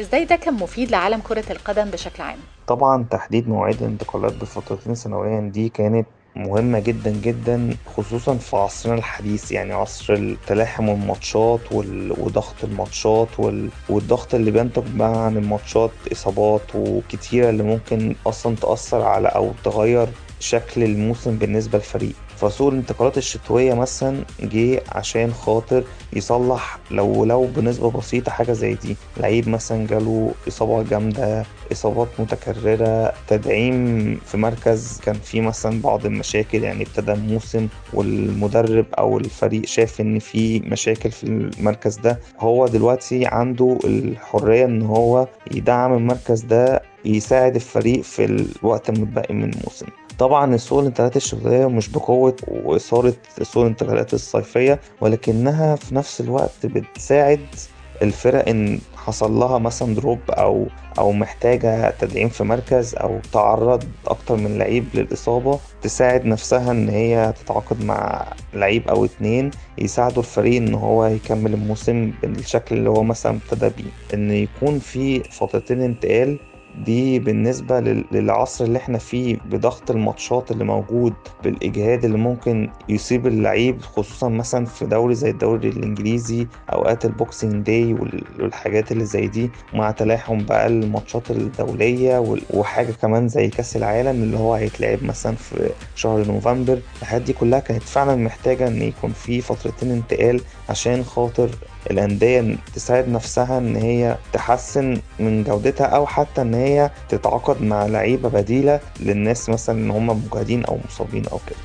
إزاي ده كان مفيد لعالم كرة القدم بشكل عام؟ طبعا تحديد مواعيد الانتقالات بفترتين سنويا دي كانت مهمة جدا جدا خصوصا في عصرنا الحديث يعني عصر تلاحم الماتشات. وضغط الماتشات وال... والضغط اللي بينتج بقى عن الماتشات إصابات وكتيرة اللي ممكن أصلا تأثر على أو تغير شكل الموسم بالنسبة للفريق فسوق الانتقالات الشتوية مثلا جه عشان خاطر يصلح لو لو بنسبة بسيطة حاجة زي دي. لعيب مثلا جاله إصابة جامدة إصابات متكررة تدعيم في مركز كان فيه مثلا بعض المشاكل يعني ابتدى الموسم والمدرب أو الفريق شاف إن في مشاكل في المركز ده. هو دلوقتي عنده الحرية إن هو يدعم المركز ده يساعد الفريق في الوقت المتبقي من الموسم. طبعا السوق الانتقالات الشتوية مش بقوة وإثارة سوق الانتقالات الصيفية ولكنها في نفس الوقت بتساعد الفرق إن حصل لها مثلا دروب أو أو محتاجة تدعيم في مركز أو تعرض أكتر من لعيب للإصابة تساعد نفسها إن هي تتعاقد مع لعيب أو اتنين يساعدوا الفريق إن هو يكمل الموسم بالشكل اللي هو مثلا ابتدى بيه. إن يكون في فترتين انتقال دي بالنسبة للعصر اللي إحنا فيه بضغط الماتشات اللي موجود بالإجهاد اللي ممكن يصيب اللعيب خصوصا مثلا في دوري زي الدوري الإنجليزي أوقات ال Boxing Day والحاجات اللي زي دي مع تلاحم بقى الماتشات الدولية وحاجة كمان زي كأس العالم اللي هو هيتلعب مثلا في شهر نوفمبر. الحاجات دي كلها كانت فعلا محتاجة إن يكون في فترتين انتقال عشان خاطر الأندية تساعد نفسها إن هي تحسن من جودتها أو حتى إن هي تتعاقد مع لعيبة بديلة للناس مثلا إن هم مجهدين أو مصابين أو كده.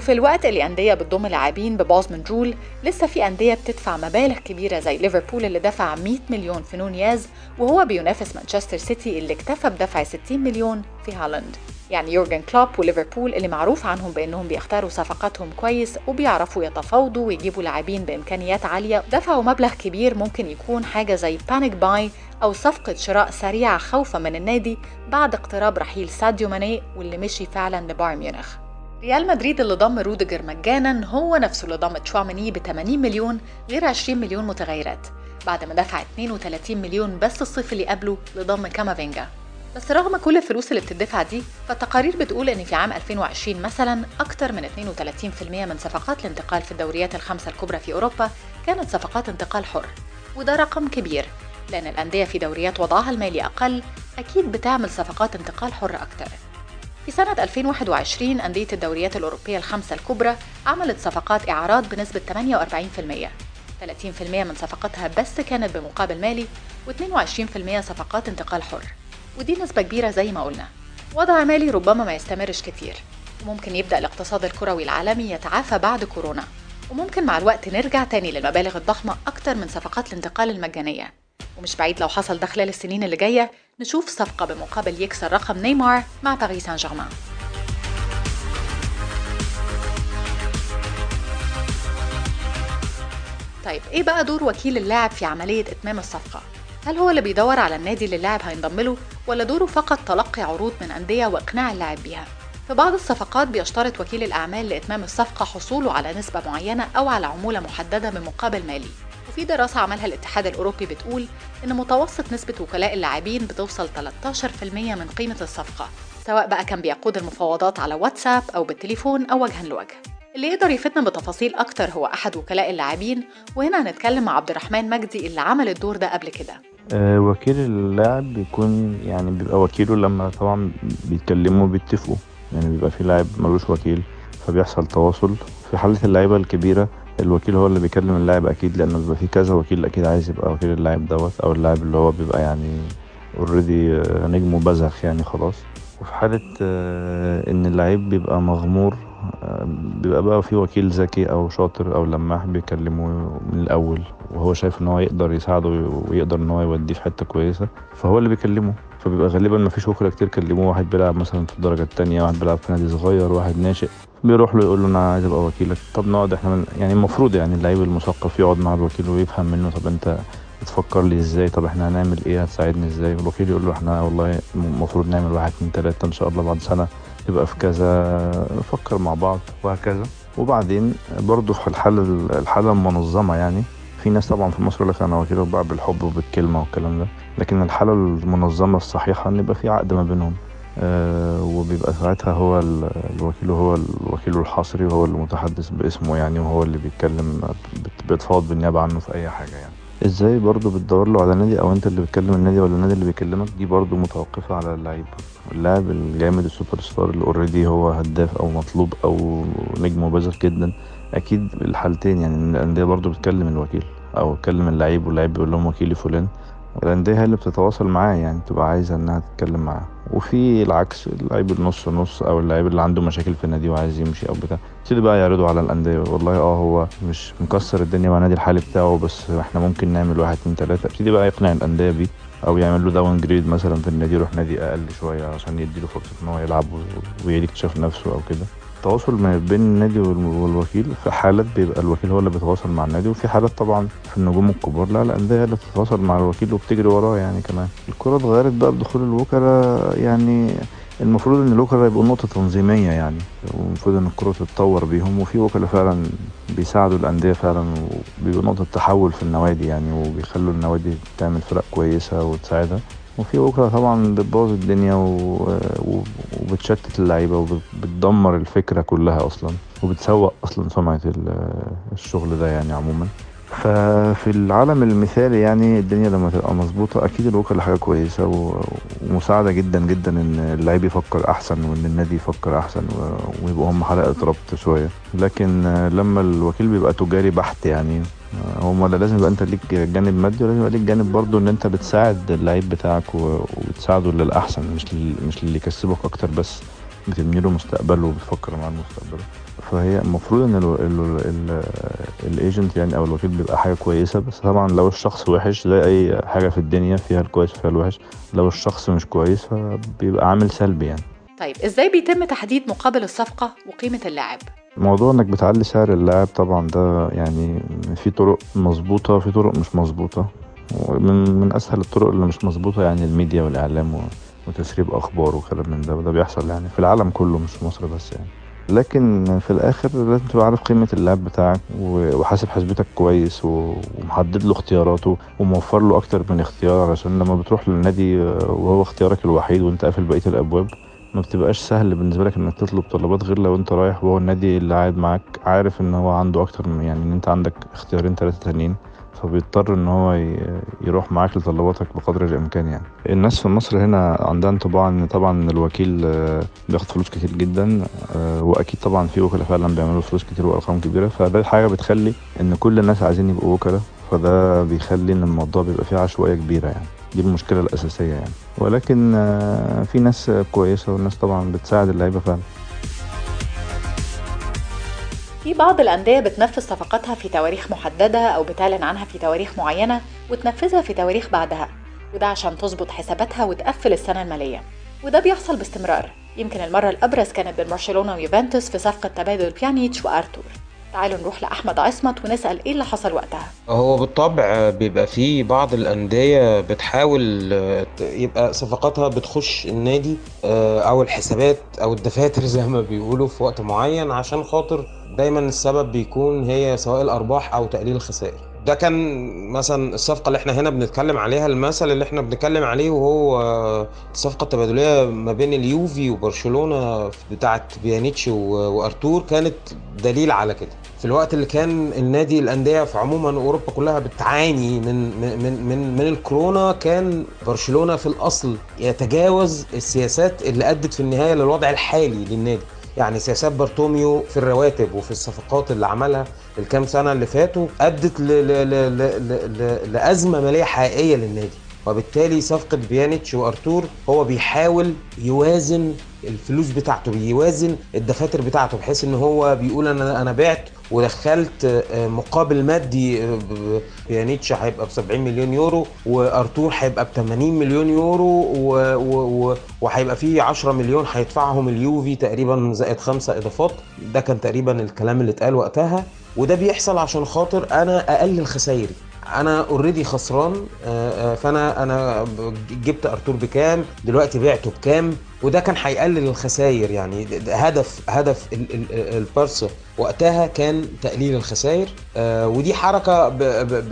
وفي الوقت اللي أندية بتضم لاعبين ب بوزمان rule لسه في أندية بتدفع مبالغ كبيرة زي ليفربول اللي دفع 100 مليون في نونياز وهو بينافس مانشستر سيتي اللي اكتفى بدفع 60 مليون في هالاند. يعني يورجن كلوب وليفربول اللي معروف عنهم بأنهم بيختاروا صفقاتهم كويس وبيعرفوا يتفاوضوا ويجيبوا لاعبين بإمكانيات عالية دفعوا مبلغ كبير ممكن يكون حاجة زي panic buy أو صفقة شراء سريعة خوفا من النادي بعد اقتراب رحيل ساديو ماني واللي مشي فعلا لبايرن ميونخ. ريال مدريد اللي ضم روديجر مجانا هو نفسه اللي ضم تشواميني ب 80 مليون غير 20 مليون متغيرات. بعد ما دفع 32 مليون بس الصيف اللي قبله لضم كامافينجا. بس رغم كل الفلوس اللي بتدفع دي فالتقارير بتقول إن في عام 2020 مثلا أكتر من 32% من صفقات الانتقال في الدوريات الخمسة الكبرى في أوروبا كانت صفقات انتقال حر وده رقم كبير لأن الأندية في دوريات وضعها المالي أقل أكيد بتعمل صفقات انتقال حر أكتر. في سنة 2021 أندية الدوريات الأوروبية الخمسة الكبرى عملت صفقات إعارات بنسبة 48% 30% من صفقاتها بس كانت بمقابل مالي و22% صفقات انتقال حر. ودي نسبة كبيرة زي ما قلنا. وضع مالي ربما ما يستمرش كتير. وممكن يبدأ الاقتصاد الكروي العالمي يتعافى بعد كورونا. وممكن مع الوقت نرجع تاني للمبالغ الضخمة أكتر من صفقات الانتقال المجانية. ومش بعيد لو حصل ده خلال السنين اللي جاية نشوف صفقة بمقابل يكسر رقم نيمار مع باريس سان جيرمان طيب إيه بقى دور وكيل اللاعب في عملية إتمام الصفقة؟ هل هو اللي بيدور على النادي اللي اللاعب هينضم له ولا دوره فقط تلقي عروض من أندية وإقناع اللاعب بيها؟ في بعض الصفقات بيشترط وكيل الأعمال لإتمام الصفقة حصوله على نسبة معينة أو على عمولة محددة بمقابل مالي وفي دراسة عملها الاتحاد الأوروبي بتقول إن متوسط نسبة وكلاء اللاعبين بتوصل 13% من قيمة الصفقة سواء بقى كان بيقود المفاوضات على واتساب أو بالتليفون أو وجها لوجه. اللي يقدر يفيدنا بتفاصيل أكتر هو أحد وكلاء اللاعبين وهنا هنتكلم مع عبد الرحمن مجدي اللي عمل الدور ده قبل كده. أه وكيل اللاعب بيكون يعني بيبقى وكيله لما طبعا بيتكلموا بيتفقوا يعني بيبقى في لاعب ملوش وكيل فبيحصل تواصل. في حالة اللعيبة الكبيرة الوكيل هو اللي بيكلم اللاعب أكيد لأنه بيبقى في كذا وكيل أكيد عايز يبقى وكيل اللاعب دوت أو اللاعب اللي هو بيبقى يعني اوريدي نجمه بزخ يعني خلاص. وفي حالة آه، إن اللعيب بيبقى مغمور آه، بيبقى بقى في وكيل ذكي أو شاطر أو لماح بيكلمه من الأول وهو شايف إن هو يقدر يساعده ويقدر إن هو يوديه في حتة كويسة فهو اللي بيكلمه. فبيبقى غالبا مفيش وكلاء كتير كلموه واحد بيلعب مثلا في الدرجة التانية واحد بيلعب في نادي صغير واحد ناشئ. بيروح له يقول له أنا عايز أبقى وكيلك. طب نقعد إحنا من يعني المفروض يعني اللعيب المثقف يقعد مع الوكيل ويفهم منه طب أنت بتفكر لي إزاي؟ طب إحنا هنعمل إيه؟ هتساعدني إزاي؟ والوكيل يقول له إحنا والله المفروض نعمل واحد اتنين تلاتة إن شاء الله بعد سنة تبقى في كذا. نفكر مع بعض وهكذا. وبعدين برضه في الحالة الحالة المنظمة يعني في ناس طبعا في مصر يقول لك أنا وكيل بقى بالحب وبالكلمة والكلام ده لكن الحالة المنظمة الصحيحة إن يبقى في عقد ما بينهم. وبيبقى ساعتها هو ال- الوكيل هو الوكيل الحصري وهو المتحدث باسمه يعني وهو اللي بيتكلم بيتفاوض بالنيابة عنه في أي حاجة يعني. إزاي برضو بتدور له على نادي أو أنت اللي بتكلم النادي ولا النادي اللي بيكلمك؟ دي برضو متوقفة على اللعيب. اللاعب الجامد السوبر ستار اللي already هو هداف أو مطلوب أو نجم بارز جدا أكيد الحالتين يعني. الأندية برضو بتكلم الوكيل أو بتكلم اللعيب واللعيب بيقول لهم وكيلي فلان. الأندية هي اللي بتتواصل معاه يعني تبقى عايزة إنها تتكلم معاه. وفي العكس اللعيب النص نص أو اللعيب اللي عنده مشاكل في النادي وعايز يمشي أو بتاع يبتدي بقى يعرضوا على الأندية. والله آه هو مش مكسر الدنيا مع النادي الحالي بتاعه بس إحنا ممكن نعمل واحد اتنين تلاتة. يبتدي بقى يقنع الأندية بيه أو يعمل له downgrade مثلا في النادي يروح نادي أقل شوية عشان يديله فرصة إن هو يلعب ويعيد اكتشاف نفسه أو كده. التواصل ما بين النادي والوكيل في حالات بيبقى الوكيل هو اللي بيتواصل مع النادي وفي حالات طبعا في النجوم الكبار لا الأندية هي اللي بتتواصل مع الوكيل وبتجري وراه يعني كمان. الكرة اتغيرت بقى بدخول الوكلاء يعني المفروض إن الوكلاء يبقوا نقطة تنظيمية يعني والمفروض إن الكرة تتطور بيهم وفي وكلاء فعلا بيساعدوا الأندية فعلا وبيبقوا نقطة تحول في النوادي يعني وبيخلوا النوادي تعمل فرق كويسة وتساعدها. وفي وكلاء طبعا بتبوظ الدنيا و... وبتشتت اللعيبة وبتدمر الفكرة كلها أصلا وبتسوق أصلا سمعة الشغل ده يعني عموما. ففي العالم المثالي يعني الدنيا لما تبقى مظبوطة أكيد الوكلاء حاجة كويسة ومساعدة جدا جدا إن اللعيب يفكر أحسن وإن النادي يفكر أحسن ويبقوا هم حلقة ربط شوية. لكن لما الوكيل بيبقى تجاري بحت يعني هو لا لازم يبقى انت ليك جانب مادي ولازم يبقى ليك جانب برضه ان انت بتساعد اللعيب بتاعك وبتساعده للأحسن مش. مش اللي يكسبك أكتر بس بتبني له مستقبله وبتفكر معاه مستقبله فهي المفروض إن الايجنت يعني أو الوكيل بيبقى حاجة كويسة بس طبعا لو الشخص وحش زي أي حاجة في الدنيا فيها الكويس وفيها الوحش لو الشخص مش كويس فبيبقى عامل سلبي يعني طيب إزاي بيتم تحديد مقابل الصفقة وقيمة اللاعب؟ موضوع إنك بتعلي سعر اللاعب طبعا ده يعني في طرق مظبوطة في طرق مش مظبوطة. ومن من أسهل الطرق اللي مش مظبوطة يعني الميديا والإعلام وتسريب أخبار وكلام من ده وده بيحصل يعني في العالم كله مش في مصر بس يعني. لكن في الآخر لازم تبقى عارف قيمة اللاعب بتاعك وحاسب حسبتك كويس ومحدد له اختياراته وموفر له أكتر من اختيار عشان لما بتروح للنادي وهو اختيارك الوحيد وأنت قافل بقية الأبواب ما بتبقاش سهل بالنسبة لك إنك تطلب طلبات غير لو أنت رايح وهو النادي اللي قاعد معاك عارف إن هو عنده أكتر من يعني إن أنت عندك اختيارين ثلاثة تانيين فبيضطر إن هو يروح معاك لطلباتك بقدر الإمكان يعني. الناس في مصر هنا عندها انطباع إن طبعا الوكيل بياخد فلوس كتير جدا وأكيد طبعا في وكلاء فعلا بيعملوا فلوس كتير وأرقام كبيرة فده حاجة بتخلي إن كل الناس عايزين يبقوا وكلاء فده بيخلي إن الموضوع بيبقى فيه عشوائية كبيرة يعني. دي المشكلة الأساسية يعني. ولكن في ناس كويسة والناس طبعا بتساعد اللعيبة فعلا. في بعض الأندية بتنفذ صفقاتها في تواريخ محددة أو بتعلن عنها في تواريخ معينة وتنفذها في تواريخ بعدها وده عشان تظبط حساباتها وتقفل السنة المالية. وده بيحصل باستمرار. يمكن المرة الأبرز كانت بين برشلونة ويوفنتوس في صفقة تبادل بيانيتش وأرتور. تعالوا نروح لأحمد عصمت ونسأل إيه اللي حصل وقتها. هو بالطبع بيبقى في بعض الأندية بتحاول يبقى صفقاتها بتخش النادي أو الحسابات أو الدفاتر زي ما بيقولوا في وقت معين عشان خاطر دايما السبب بيكون هي سواء الأرباح أو تقليل الخسائر. ده كان مثلا الصفقة اللي إحنا هنا بنتكلم عليها المثل اللي إحنا بنتكلم عليه وهو الصفقة التبادلية ما بين اليوفي وبرشلونة بتاعت بيانيتش وأرتور كانت دليل على كده. في الوقت اللي كان النادي الأندية في عموما أوروبا كلها بتعاني من من من من الكورونا كان برشلونة في الأصل يتجاوز السياسات اللي أدت في النهاية للوضع الحالي للنادي. يعني سياسات بارتوميو في الرواتب وفي الصفقات اللي عملها الكام سنة اللي فاتوا أدت ل ل ل لأزمة مالية حقيقية للنادي. وبالتالي صفقة بيانيتش وأرتور هو بيحاول يوازن الفلوس بتاعته بيوازن الدفاتر بتاعته بحيث إن هو بيقول أنا أنا بعت ودخلت مقابل مادي بيانيتش هيبقى ب 70 مليون يورو وارتور هيبقى ب 80 مليون يورو وهيبقى فيه 10 مليون هيدفعهم اليوفي تقريبا زائد خمسة إضافات. ده كان تقريبا الكلام اللي اتقال وقتها وده بيحصل عشان خاطر أنا اقلل خسايري أنا already خسران فأنا أنا جبت ارتور بكام دلوقتي بعته بكام؟ وده كان هيقلل الخسائر يعني. هدف هدف ال- ال- البارسا وقتها كان تقليل الخسائر آه ودي حركة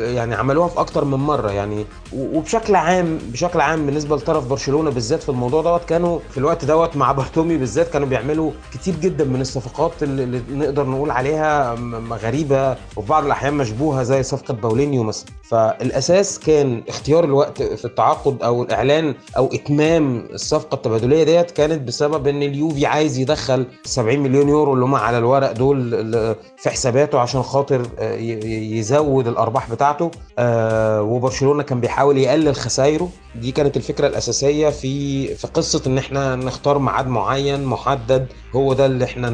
يعني عملوها في أكتر من مرة يعني. وبشكل عام بشكل عام بالنسبة لطرف برشلونة بالذات في الموضوع دوت كانوا في الوقت دوت مع بارتومي بالذات كانوا بيعملوا كتير جدا من الصفقات اللي, نقدر نقول عليها غريبة وفي بعض الأحيان مشبوهة زي صفقة باولينيو مثلا. فالأساس كان اختيار الوقت في التعاقد أو الإعلان أو إتمام الصفقة التبادلية ديت كانت بسبب إن اليوفي عايز يدخل 70 مليون يورو اللي هم على الورق دول في حساباته عشان خاطر آه، يزود الأرباح بتاعته آه، وبرشلونة كان بيحاول يقلل خسائره دي كانت الفكرة الأساسية في في قصة إن إحنا نختار ميعاد معين محدد هو ده اللي إحنا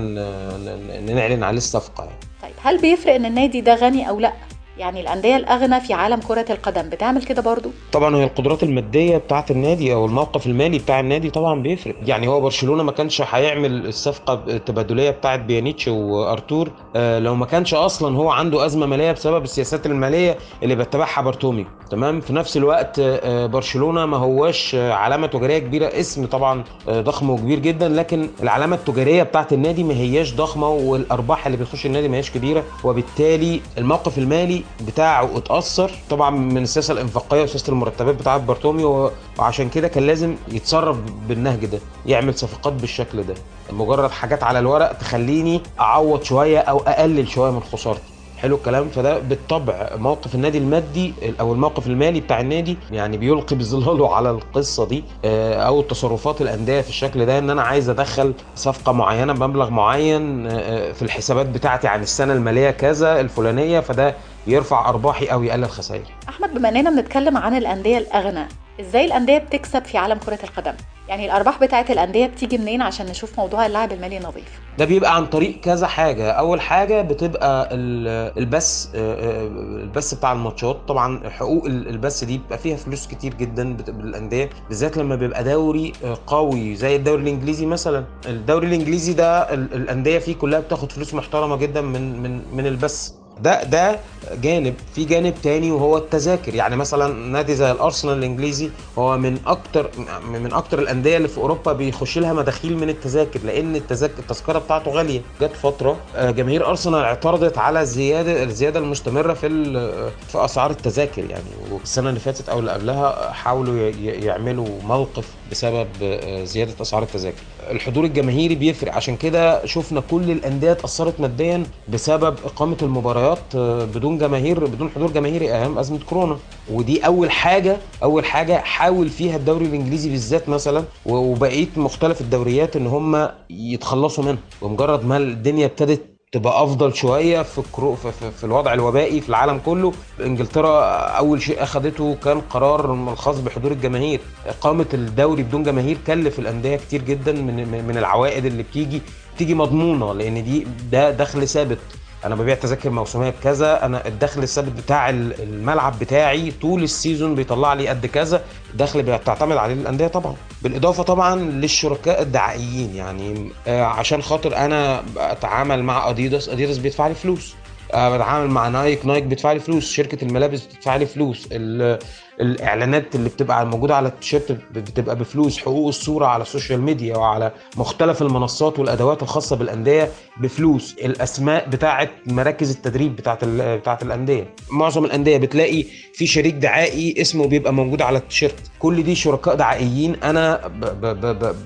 نقول عليه الصفقة يعني. طيب هل بيفرق إن النادي ده غني أو لأ يعني الأندية الأغنى في عالم كرة القدم. بتعمل كده برضو؟ طبعا هي القدرات المادية بتاعه النادي أو الموقف المالي بتاع النادي طبعا بيفرق. يعني هو برشلونة ما كانش هيعمل الصفقة التبادلية بتاعه بيانيتش وأرتور آه، لو ما كانش أصلا هو عنده أزمة مالية بسبب السياسات المالية اللي بيتبعها بارتومي تمام؟ في نفس الوقت آه، برشلونة ما هواش آه، علامة تجارية كبيرة. اسم طبعا آه، ضخم وكبير جدا لكن العلامة التجارية بتاعه النادي ما هياش ضخمة والأرباح اللي بتخش النادي ما هياش كبيرة وبالتالي الموقف المالي بتاعه اتأثر. طبعا من السياسة الإنفاقية وسياسة المرتبات بتاعة بارتومي و- وعشان كده كان لازم يتصرف بالنهج ده يعمل صفقات بالشكل ده. مجرد حاجات على الورق تخليني أعوض شوية أو أقلل شوية من خسارتي. حلو الكلام. فده بالطبع موقف النادي المادي أو الموقف المالي بتاع النادي يعني بيلقي بظلاله على القصة دي آه، أو تصرفات الأندية في الشكل ده إن أنا عايز أدخل صفقة معينة بمبلغ معين آه، في الحسابات بتاعتي عن السنة المالية كذا الفلانية فده يرفع أرباحي أو يقلل خسائري أحمد بما إننا بنتكلم عن الأندية الأغنى إزاي الأندية بتكسب في عالم كرة القدم؟ يعني الأرباح بتاعت الأندية بتيجي منين عشان نشوف موضوع اللاعب المالي نظيف ده بيبقى عن طريق كذا حاجة. أول حاجة بتبقى ال- البث آه، آه، البث بتاع الماتشات. طبعا حقوق ال- البث دي بيبقى فيها فلوس كتير جدا بالأندية بالذات لما بيبقى دوري آه، قوي زي الدوري الإنجليزي مثلا. الدوري الإنجليزي ده ال- الأندية فيه كلها بتاخد فلوس محترمة جدا من من من البث ده ده جانب في جانب تاني وهو التذاكر. يعني مثلا نادي زي الأرسنال الإنجليزي هو من أكتر من أكتر الأندية اللي في أوروبا بيخش لها مداخيل من التذاكر لأن التذاكر التذكرة بتاعته غالية. جت فترة آه، جماهير أرسنال اعترضت على الزياده الزيادة المستمرة في في أسعار التذاكر يعني. والسنة اللي فاتت أو اللي قبلها حاولوا يعملوا موقف بسبب آه، زيادة أسعار التذاكر. الحضور الجماهيري بيفرق. عشان كده شفنا كل الأندية اتأثرت ماديا بسبب إقامة المباريات آه، بدون جماهير بدون حضور جماهيري أيام أزمة كورونا. ودي أول حاجة أول حاجة حاول فيها الدوري الإنجليزي بالذات مثلا وبقيه مختلف الدوريات إن هم يتخلصوا منها. ومجرد ما الدنيا ابتدت تبقى أفضل شوية في في, الوضع الوبائي في العالم كله. إنجلترا أول شيء اخذته كان قرار الخاص بحضور الجماهير. إقامة الدوري بدون جماهير كلف الأندية كتير جدا من من- من العوائد اللي بتيجي بتيجي مضمونة لأن دي ده دخل ثابت. أنا ببيع تذاكر موسميه بكذا أنا الدخل الثابت بتاع ال- الملعب بتاعي طول ال season بيطلع لي قد كذا. دخل بتعتمد عليه الانديه طبعا. بالإضافة طبعا للشركاء الدعائيين يعني آه، عشان خاطر أنا اتعامل مع اديداس اديداس بيدفع لي فلوس. بتعامل مع نايك. نايك بيدفع لي فلوس. شركة الملابس بتدفع لي فلوس. ال- الإعلانات اللي بتبقى موجودة على التيشيرت بتبقى بفلوس. حقوق الصورة على ال social media وعلى مختلف المنصات والأدوات الخاصة بالأندية بفلوس. الأسماء بتاعه مراكز التدريب بتاعه بتاعه الأندية. معظم الأندية بتلاقي في شريك دعائي اسمه بيبقى موجود على التيشيرت. كل دي شركاء دعائيين. أنا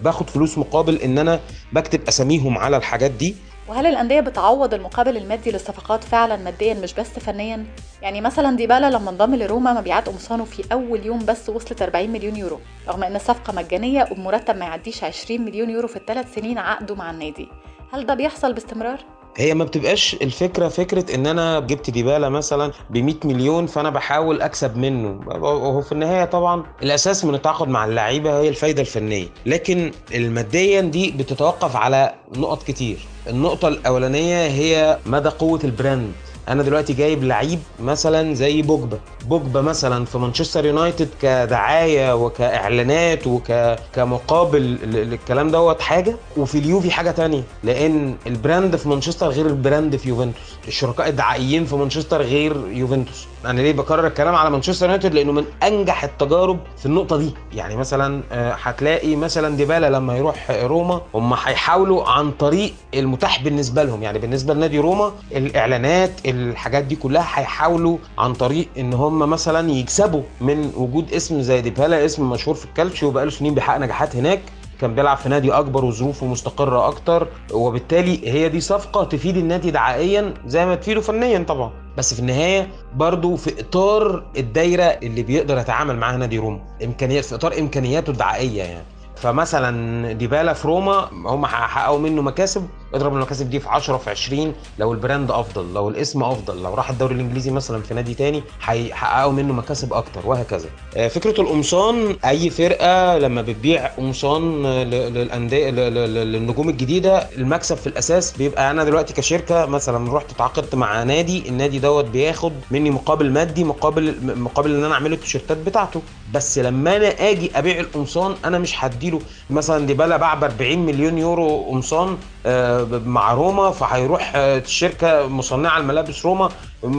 باخد فلوس مقابل إن أنا بكتب أساميهم على الحاجات دي. وهل الأندية بتعوض المقابل المادي للصفقات فعلا ماديا مش بس فنيا؟ يعني مثلا ديبالا لما انضم لروما مبيعات قمصانه في أول يوم بس وصلت 40 مليون يورو رغم إن الصفقة مجانية وبمرتب ما يعديش 20 مليون يورو في الثلاث سنين عقده مع النادي هل ده بيحصل باستمرار؟ هي ما بتبقاش الفكرة فكرة إن أنا جبت ديبالا مثلا ب 100 مليون فأنا بحاول أكسب منه. وهو في النهاية طبعا الأساس من التعاقد مع اللعيبة هي الفايدة الفنية. لكن الماديات دي بتتوقف على نقط كتير. النقطة الأولانية هي مدى قوة ال brand. أنا دلوقتي جايب لعيب مثلا زي بوجبا. بوجبا مثلا في مانشستر يونايتد كدعاية وكإعلانات وكمقابل للكلام دوت حاجة. وفي اليوفي حاجة تانية لأن ال brand في مانشستر غير ال brand في يوفنتوس. الشركاء الدعائيين في مانشستر غير يوفنتوس. أنا ليه بكرر الكلام على مانشستر يونايتد؟ لأنه من أنجح التجارب في النقطة دي. يعني مثلا آه، هتلاقي مثلا ديبالا لما يروح روما هم هيحاولوا عن طريق المتاح بالنسبة لهم. يعني بالنسبة لنادي روما الإعلانات الحاجات دي كلها هيحاولوا عن طريق إن هم مثلا يكسبوا من وجود اسم زي ديبالا اسم مشهور في الكالتشيو وبقاله سنين بيحقق نجاحات هناك. كان بيلعب في نادي أكبر وظروفه مستقرة أكتر وبالتالي هي دي صفقة تفيد النادي دعائيا زي ما تفيده فنيا طبعا. بس في النهاية برضو في إطار الدايرة اللي بيقدر يتعامل معاها نادي روما. إمكانيات في إطار إمكانياته الدعائية يعني. فمثلا ديبالا في روما هم حققوا منه مكاسب اضرب المكاسب دي في 10 في 20 لو ال brand أفضل لو الاسم أفضل لو راح الدوري الإنجليزي مثلا في نادي تاني هيحققوا منه مكاسب أكتر وهكذا. آه، فكرة القمصان أي فرقة لما بتبيع قمصان للأندية للنجوم الجديدة المكسب في الأساس بيبقى أنا دلوقتي كشركة مثلا رحت اتعاقدت مع نادي النادي دوت بياخد مني مقابل مادي مقابل مقابل إن أنا اعمل التيشيرتات بتاعته. بس لما أنا آجي أبيع القمصان أنا مش هديله مثلا ديبالا باع ب 40 مليون يورو قمصان آه، مع روما فهيروح الشركة مصنعة الملابس روما.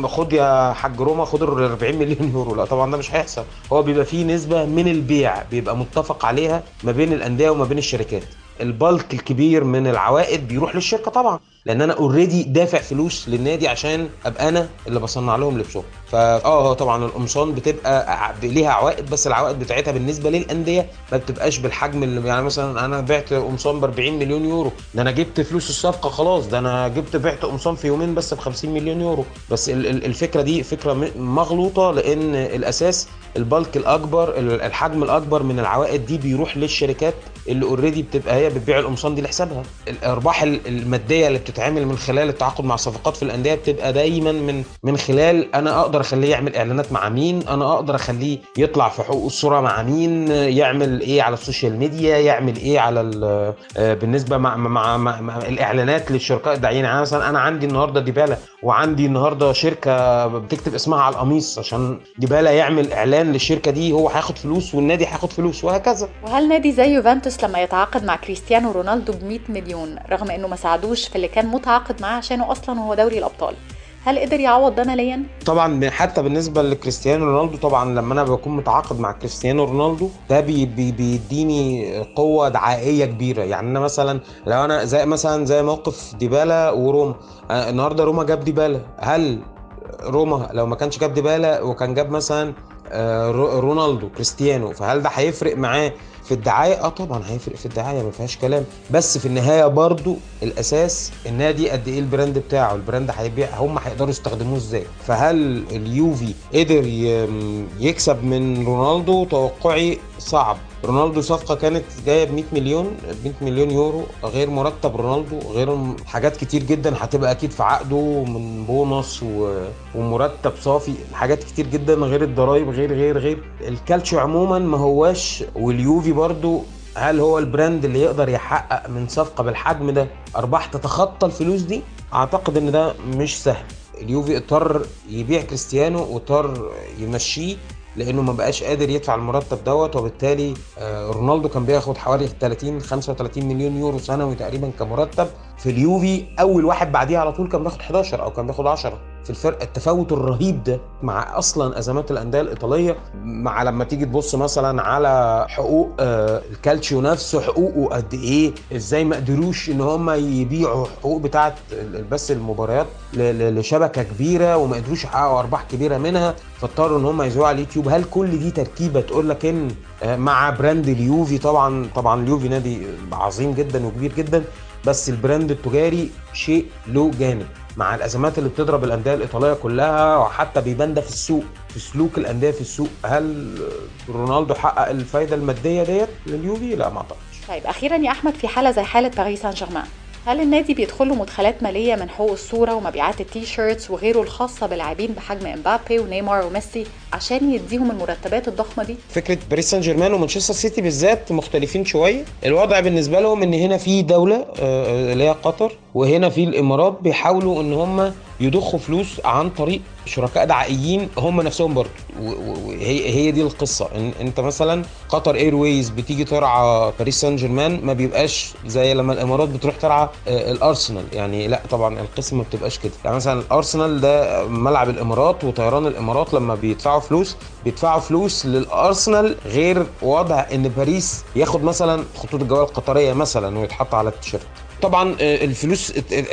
خد يا حاج روما خد ال 40 مليون يورو. لا طبعا ده مش هيحصل. هو بيبقى فيه نسبة من البيع بيبقى متفق عليها ما بين الأندية وما بين الشركات. ال bulk الكبير من العوائد بيروح للشركة طبعا. لأن أنا already دافع فلوس للنادي عشان ابقى أنا اللي بصنع لهم لبسهم. فا آه طبعا القمصان بتبقى ليها عوائد بس العوائد بتاعتها بالنسبة للأندية ما بتبقاش بالحجم اللي يعني مثلا أنا بعت قمصان ب 40 مليون يورو. ده أنا جبت فلوس الصفقة خلاص. ده أنا جبت بعت قمصان في يومين بس ب 50 مليون يورو. بس الفكرة دي فكرة مغلوطة لأن الأساس البلك الأكبر الحجم الأكبر من العوائد دي بيروح للشركات اللي already بتبقى هي بتبيع القمصان دي لحسابها. الأرباح المادية اللي بتتعمل من خلال التعاقد مع صفقات في الأندية بتبقى دايما من من خلال أنا أقدر أخليه يعمل إعلانات مع مين أنا أقدر أخليه يطلع في حقوق الصورة مع مين يعمل إيه على السوشيال ميديا يعمل إيه على آه، بالنسبة مع, مع, مع, مع الإعلانات للشركاء الدعائيين. يعني مثلا أنا عندي النهارده ديبالا وعندي النهارده شركة بتكتب اسمها على القميص عشان ديبالا يعمل إعلان للشركة دي هو هياخد فلوس والنادي هياخد فلوس وهكذا. وهل نادي زي يوفنتوس لما يتعاقد مع كريستيانو رونالدو ب 100 مليون رغم إنه ما ساعدوش في اللي متعاقد معاه عشانه أصلا هو دوري الأبطال. هل قدر يعوض ده ماليا؟ طبعا حتى بالنسبة لكريستيانو رونالدو طبعا لما أنا بكون متعاقد مع كريستيانو رونالدو ده بي بي بيديني قوة دعائية كبيرة. يعني أنا مثلا لو أنا زي مثلا زي موقف ديبالا وروما آه، النهارده روما جاب ديبالا. هل روما لو ما كانش جاب ديبالا وكان جاب مثلا آه، رونالدو كريستيانو فهل ده هيفرق معاه في الدعاية آه طبعا هيفرق في الدعاية ما فيهاش كلام. بس في النهاية برضو الأساس النادي قد إيه ال brand بتاعه ال brand هيبيع هم هيقدروا يستخدموه إزاي؟ فهل اليوفي قدر يكسب من رونالدو؟ توقعي صعب. رونالدو صفقة كانت جاية ب 100 مليون 100 مليون يورو غير مرتب رونالدو غير حاجات كتير جدا هتبقى أكيد في عقده من بونص ومرتب صافي حاجات كتير جدا غير الضرايب غير غير غير. الكالتشو عموما ما هواش واليوفي برضو هل هو ال brand اللي يقدر يحقق من صفقة بالحجم ده؟ أرباح تتخطى الفلوس دي؟ أعتقد إن ده مش سهل. اليوفي اضطر يبيع كريستيانو واضطر يمشيه. لأنه ما بقاش قادر يدفع المرتب دوت وبالتالي آه، رونالدو كان بياخد حوالي 30 35 مليون يورو سنوي تقريبا كمرتب. في اليوفي أول واحد بعديه على طول كان بياخد 11 أو كان بياخد 10 في الفرق التفاوت الرهيب ده مع أصلا أزمات الأندية الإيطالية مع لما تيجي تبص مثلا على حقوق آه الكالتشيو نفسه حقوقه قد إيه إزاي ما قدروش إن هم يبيعوا حقوق بتاعه بس المباريات لشبكة كبيرة وما قدروش يحققوا أرباح كبيرة منها فاضطروا إن هم يذيعوا على اليوتيوب. هل كل دي تركيبة تقول لك إن آه مع brand اليوفي؟ طبعا طبعا اليوفي نادي عظيم جدا وكبير جدا بس ال brand التجاري شيء له جانب. مع الأزمات اللي بتضرب الأندية الإيطالية كلها وحتى بيبان ده في السوق في سلوك الأندية في السوق. هل رونالدو حقق الفايدة المادية ديت لليوفي؟ لا ما أعتقدش. طيب أخيرا يا أحمد في حالة زي حالة باريس سان جيرمان. هل النادي بيدخل له مدخلات مالية من حقوق الصورة ومبيعات ال T-shirts وغيره الخاصة بلاعبين بحجم إمبابي ونيمار وميسي عشان يديهم المرتبات الضخمة دي؟ فكرة باريس سان جيرمان ومانشستر سيتي بالذات مختلفين شوية. الوضع بالنسبة لهم إن هنا في دولة آه، اللي هي قطر وهنا في الإمارات بيحاولوا إن هم يضخوا فلوس عن طريق شركاء دعائيين هم نفسهم برضه. وهي هي دي القصة. إن انت مثلا قطر Airways بتيجي ترعى باريس سان جيرمان ما بيبقاش زي لما الإمارات بتروح ترعى آه، الأرسنال. يعني لا طبعا القصة ما بتبقاش كده. يعني مثلا الأرسنال ده ملعب الإمارات وطيران الإمارات لما بيدفعوا فلوس بيدفعوا فلوس للأرسنال غير وضع إن باريس ياخد مثلا خطوط الجوال القطرية مثلا ويتحط على التيشيرت. طبعا آه، الفلوس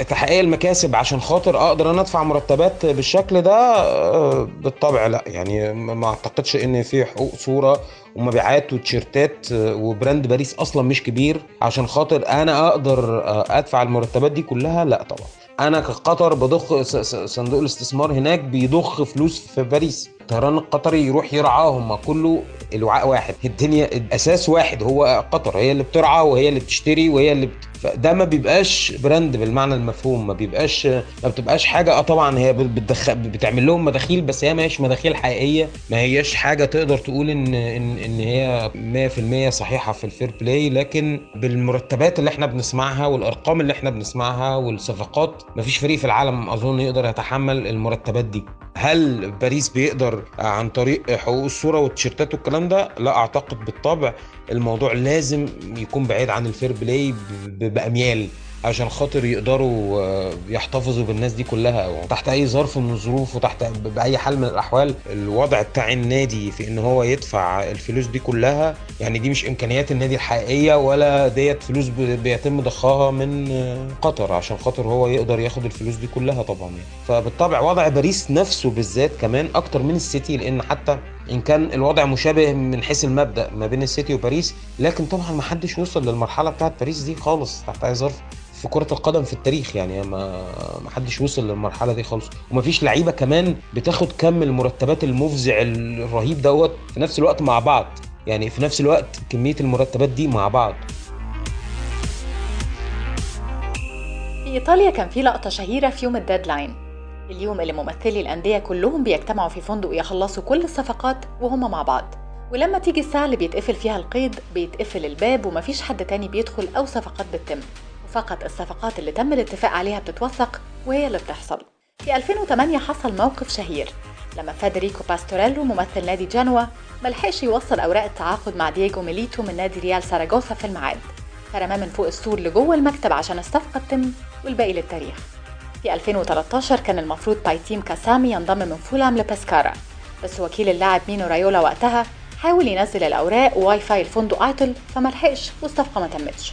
تحقيق المكاسب عشان خاطر أقدر أنا أدفع مرتبات بالشكل ده آه، بالطبع لا. يعني ما أعتقدش إن في حقوق صورة ومبيعات وتيشيرتات آه، و brand باريس أصلا مش كبير عشان خاطر أنا أقدر أدفع المرتبات دي كلها؟ لا طبعا. أنا كقطر بضخ صندوق الاستثمار هناك بيضخ فلوس في باريس. الطيران القطري يروح يرعاهم ما كله الوعاء واحد. الدنيا الأساس واحد هو قطر. هي اللي بترعى وهي اللي بتشتري وهي اللي بت... فده ما بيبقاش brand بالمعنى المفهوم ما بيبقاش ما بتبقاش حاجة. آه طبعا هي بتدخل بتعمل لهم مداخيل بس هي ما هيش مداخيل حقيقية. ما هياش حاجة تقدر تقول ان ان إن هي 100% صحيحة في ال fair play. لكن بالمرتبات اللي إحنا بنسمعها والأرقام اللي إحنا بنسمعها والصفقات ما فيش فريق في العالم أظن يقدر يتحمل المرتبات دي. هل باريس بيقدر عن طريق حقوق الصورة والتيشيرتات والكلام ده؟ لا أعتقد بالطبع الموضوع لازم يكون بعيد عن ال fair play بأميال. عشان خاطر يقدروا آه، يحتفظوا بالناس دي كلها وتحت أي ظرف من الظروف وتحت بأي حال من الأحوال الوضع بتاع النادي في إن هو يدفع الفلوس دي كلها يعني دي مش إمكانيات النادي الحقيقية ولا ديت فلوس بيتم ضخها من آه، قطر عشان خاطر هو يقدر ياخد الفلوس دي كلها طبعا يعني. فبالطبع وضع باريس نفسه بالذات كمان أكتر من السيتي لأن حتى إن كان الوضع مشابه من حيث المبدأ ما بين السيتي وباريس لكن طبعا ما حدش وصل للمرحلة بتاعت باريس دي خالص تحت أي ظرف في كرة القدم في التاريخ يعني ما ما حدش وصل للمرحلة دي خالص. ومفيش لعيبة كمان بتاخد كم المرتبات المفزع الرهيب دوت في نفس الوقت مع بعض. يعني في نفس الوقت كمية المرتبات دي مع بعض. في إيطاليا كان في لقطة شهيرة في يوم الديدلاين. اليوم اللي ممثلي الأندية كلهم بيجتمعوا في فندق يخلصوا كل الصفقات وهم مع بعض. ولما تيجي الساعة اللي بيتقفل فيها القيد بيتقفل الباب ومفيش حد تاني بيدخل أو صفقات بتتم. وفقط الصفقات اللي تم الاتفاق عليها بتتوثق وهي اللي بتحصل. في 2008 حصل موقف شهير. لما فيدريكو باستوريلو ممثل نادي جنوا ملحقش يوصل أوراق التعاقد مع دييجو ميليتو من نادي ريال ساراجوسا في الميعاد. فرماه من فوق السور لجوه المكتب عشان الصفقة تتم والباقي للتاريخ. في 2013 كان المفروض بايتيم كاسامي ينضم من فولام لبيسكارا بس وكيل اللاعب مينو رايولا وقتها حاول ينزل الأوراق وواي فاي الفندق عطل فملحقش والصفقة ما تمتش.